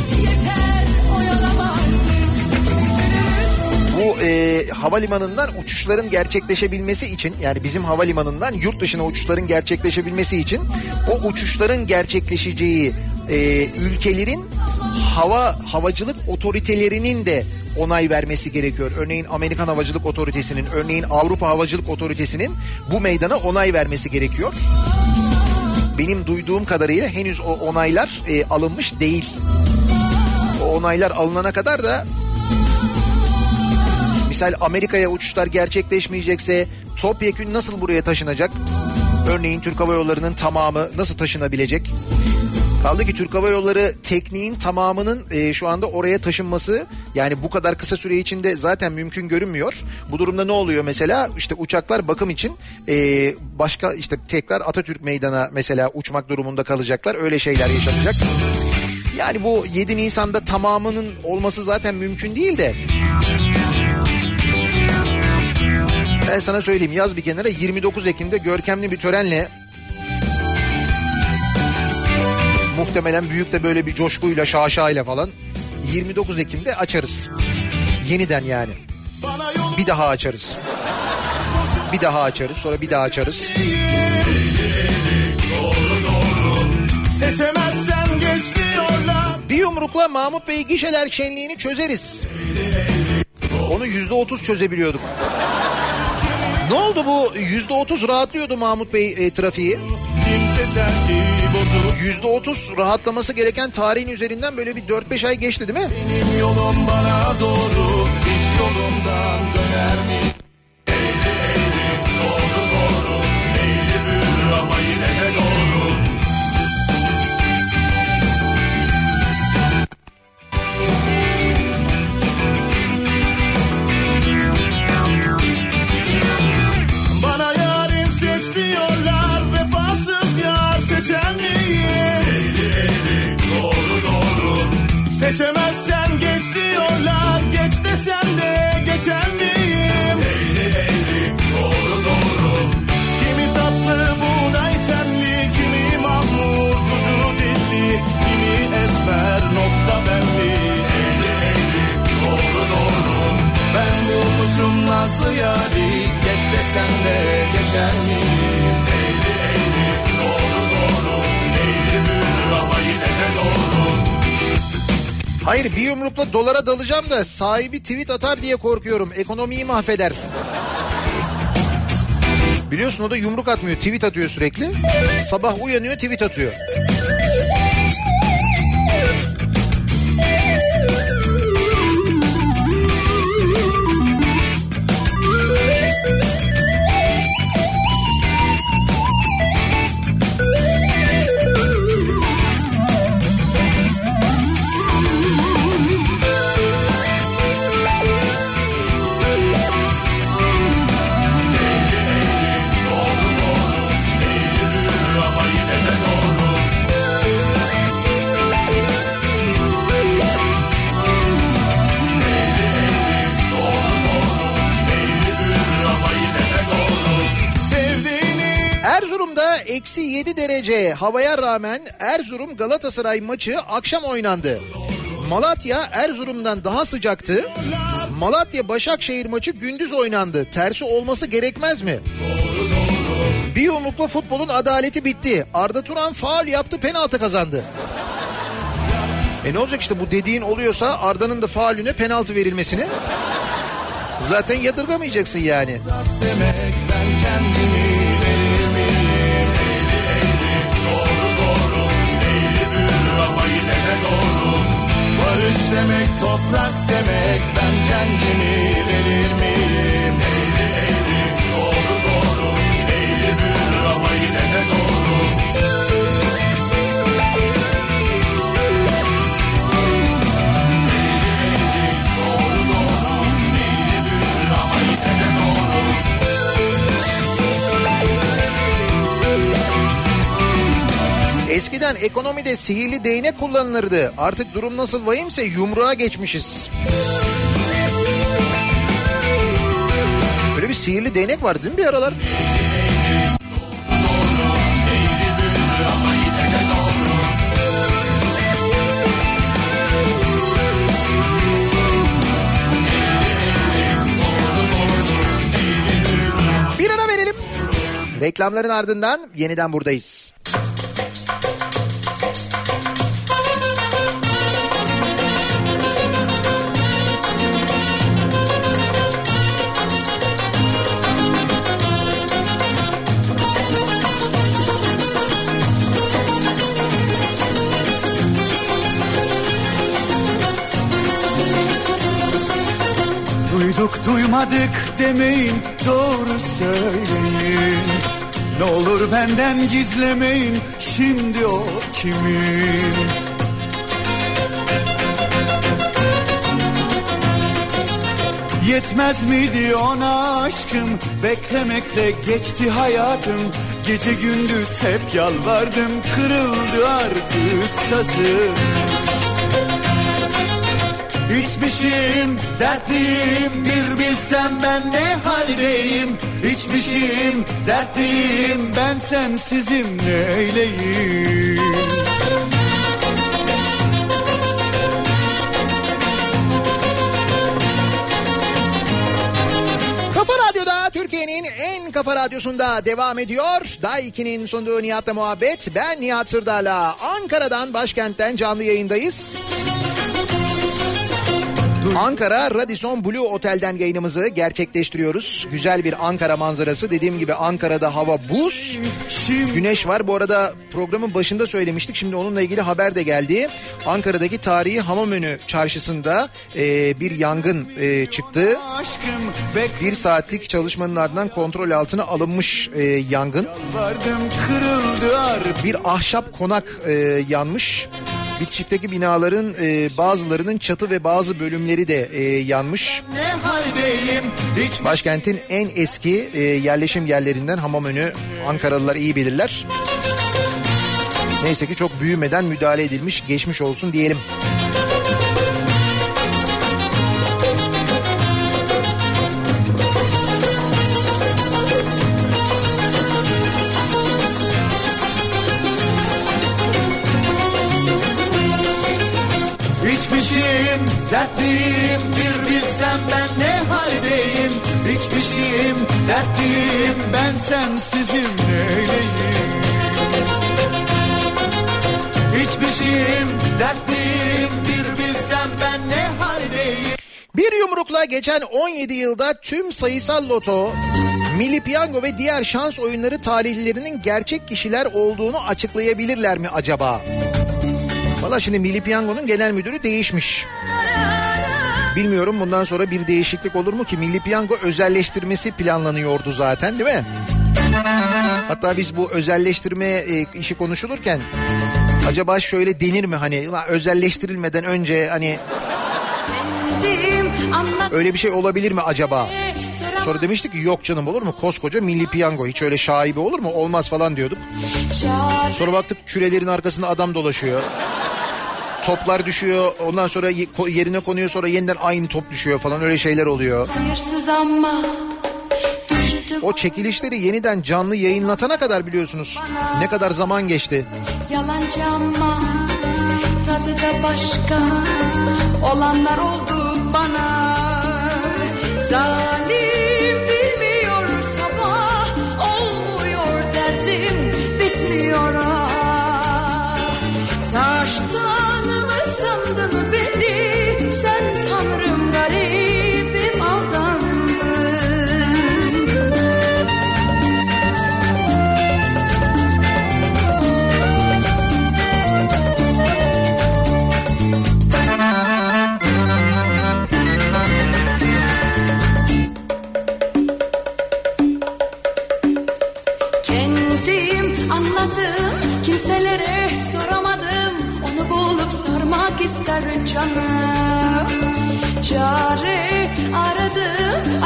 bu e, havalimanından uçuşların gerçekleşebilmesi için yani bizim havalimanından yurt dışına uçuşların gerçekleşebilmesi için o uçuşların gerçekleşeceği e, ülkelerin hava havacılık otoritelerinin de onay vermesi gerekiyor. Örneğin Amerikan Havacılık Otoritesi'nin, örneğin Avrupa Havacılık Otoritesi'nin bu meydana onay vermesi gerekiyor. Benim duyduğum kadarıyla henüz o onaylar e, alınmış değil. O onaylar alınana kadar da Misal Amerika'ya uçuşlar gerçekleşmeyecekse topyekün nasıl buraya taşınacak? Örneğin Türk Hava Yolları'nın tamamı nasıl taşınabilecek? Kaldı ki Türk Hava Yolları tekniğin tamamının e, şu anda oraya taşınması yani bu kadar kısa süre içinde zaten mümkün görünmüyor. Bu durumda ne oluyor mesela? İşte uçaklar bakım için e, başka işte tekrar Atatürk Meydan'a mesela uçmak durumunda kalacaklar. Öyle şeyler yaşanacak. Yani bu 7 Nisan'da tamamının olması zaten mümkün değil de ben sana söyleyeyim yaz bir kenara 29 Ekim'de görkemli bir törenle muhtemelen büyük de böyle bir coşkuyla şaşayla falan 29 Ekim'de açarız. Yeniden yani. Bir daha açarız. Bir daha açarız sonra bir daha açarız. Seçemezsen geç diyorlar Bir yumrukla Mahmut Bey gişeler şenliğini çözeriz. Onu yüzde otuz çözebiliyorduk. Ne oldu bu yüzde otuz rahatlıyordu Mahmut Bey e, trafiği. Yüzde otuz rahatlaması gereken tarihin üzerinden böyle bir 4-5 ay geçti değil mi? Benim yolum bana doğru Hiç yolumdan döner mi? Eğri eğri doğru Seçemezsen geç diyorlar Geç desem de geçer miyim? Eğri eğri doğru doğru. Kimi tatlı buğday tenli Kimi mahmur dudu dilli. Kimi esmer nokta belli Eğri eğri doğru doğru. Ben bulmuşum nazlı yari Geç desem de geçer miyim? Eğri eğri doğru doğru Hayır bir yumrukla dolara dalacağım da sahibi tweet atar diye korkuyorum. Ekonomiyi mahveder. Biliyorsun o da yumruk atmıyor tweet atıyor sürekli. Sabah uyanıyor tweet atıyor. Eksi 7 derece havaya rağmen Erzurum Galatasaray maçı akşam oynandı. Malatya Erzurum'dan daha sıcaktı. Malatya Başakşehir maçı gündüz oynandı. Tersi olması gerekmez mi? Bir yumrukla futbolun adaleti bitti. Arda Turan faal yaptı penaltı kazandı. E ne olacak işte bu dediğin oluyorsa Arda'nın da faalüne penaltı verilmesini zaten yadırgamayacaksın yani. demek ben kendimi Barış demek toprak demek ben kendimi verir miyim? Eğri Eskiden ekonomide sihirli değnek kullanılırdı. Artık durum nasıl vahimse yumruğa geçmişiz. Böyle bir sihirli değnek vardı değil mi bir aralar? Bir ara verelim. Reklamların ardından yeniden buradayız. Duyduk duymadık demeyin doğru söyleyin. Ne olur benden gizlemeyin şimdi o kimin? Yetmez miydi ona aşkım? Beklemekle geçti hayatım. Gece gündüz hep yalvardım Kırıldı artık sazım İçmişim dertliyim bir bilsem ben ne haldeyim İçmişim dertliyim ben sensizim neyleyim Kafa Radyo'da Türkiye'nin en kafa radyosunda devam ediyor. Day 2'nin sunduğu Nihat'la muhabbet. Ben Nihat Sırdar'la Ankara'dan başkentten canlı yayındayız. Ankara Radisson Blue Otel'den yayınımızı gerçekleştiriyoruz. Güzel bir Ankara manzarası. Dediğim gibi Ankara'da hava buz. Güneş var. Bu arada programın başında söylemiştik. Şimdi onunla ilgili haber de geldi. Ankara'daki tarihi Hamamönü çarşısında e, bir yangın e, çıktı. Bir saatlik çalışmanın ardından kontrol altına alınmış e, yangın. Bir ahşap konak e, yanmış. Bitişikteki binaların e, bazılarının çatı ve bazı bölümleri de e, yanmış. Başkentin en eski e, yerleşim yerlerinden Hamamönü Ankaralılar iyi bilirler. Neyse ki çok büyümeden müdahale edilmiş geçmiş olsun diyelim. Dertliyim ben sensizim neyleyim İçmişim dertliyim bir bilsem ben ne haldeyim Bir yumrukla geçen 17 yılda tüm sayısal loto, milli piyango ve diğer şans oyunları talihlilerinin gerçek kişiler olduğunu açıklayabilirler mi acaba? Valla şimdi Milli Piyango'nun genel müdürü değişmiş. Bilmiyorum bundan sonra bir değişiklik olur mu ki Milli Piyango özelleştirmesi planlanıyordu zaten değil mi? Hatta biz bu özelleştirme e, işi konuşulurken acaba şöyle denir mi hani "Ulan özelleştirilmeden önce hani öyle bir şey olabilir mi acaba? Sonra demiştik ki yok canım olur mu koskoca milli piyango hiç öyle şaibe olur mu olmaz falan diyorduk. Sonra baktık kürelerin arkasında adam dolaşıyor. Toplar düşüyor ondan sonra yerine konuyor sonra yeniden aynı top düşüyor falan öyle şeyler oluyor. O çekilişleri yeniden canlı yayınlatana kadar biliyorsunuz ne kadar zaman geçti. Yalancı ama tadı da başka olanlar oldu bana Zalim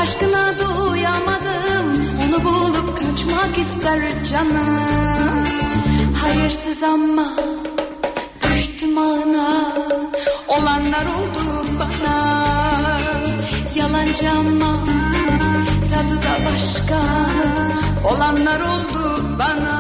aşkına doyamadım Onu bulup kaçmak ister canım. Hayırsız ama düştüm ağına Olanlar oldu bana. Yalancı ama tadı da başka. Olanlar oldu bana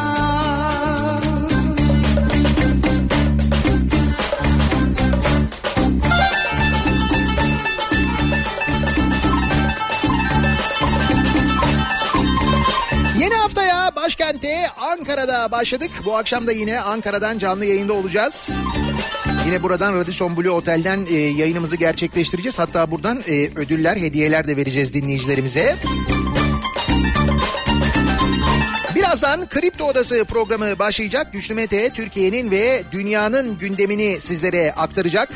Ankara'da başladık. Bu akşam da yine Ankara'dan canlı yayında olacağız. Yine buradan Radisson Blue Otel'den e, yayınımızı gerçekleştireceğiz. Hatta buradan e, ödüller, hediyeler de vereceğiz dinleyicilerimize. Birazdan Kripto Odası programı başlayacak. Güçlü Mete Türkiye'nin ve dünyanın gündemini sizlere aktaracak.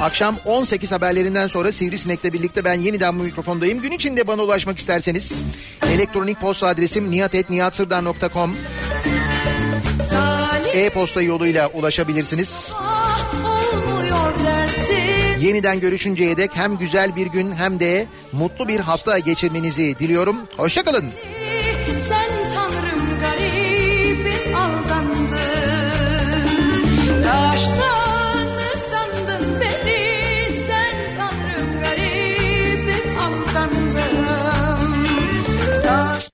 Akşam 18 haberlerinden sonra Sivrisinek'le birlikte ben yeniden bu mikrofondayım. Gün içinde bana ulaşmak isterseniz elektronik posta adresim nihatetnihatsırdar.com e-posta yoluyla ulaşabilirsiniz. derdim Yeniden görüşünceye dek hem güzel bir gün hem de mutlu bir hafta geçirmenizi diliyorum. Hoşçakalın. Sen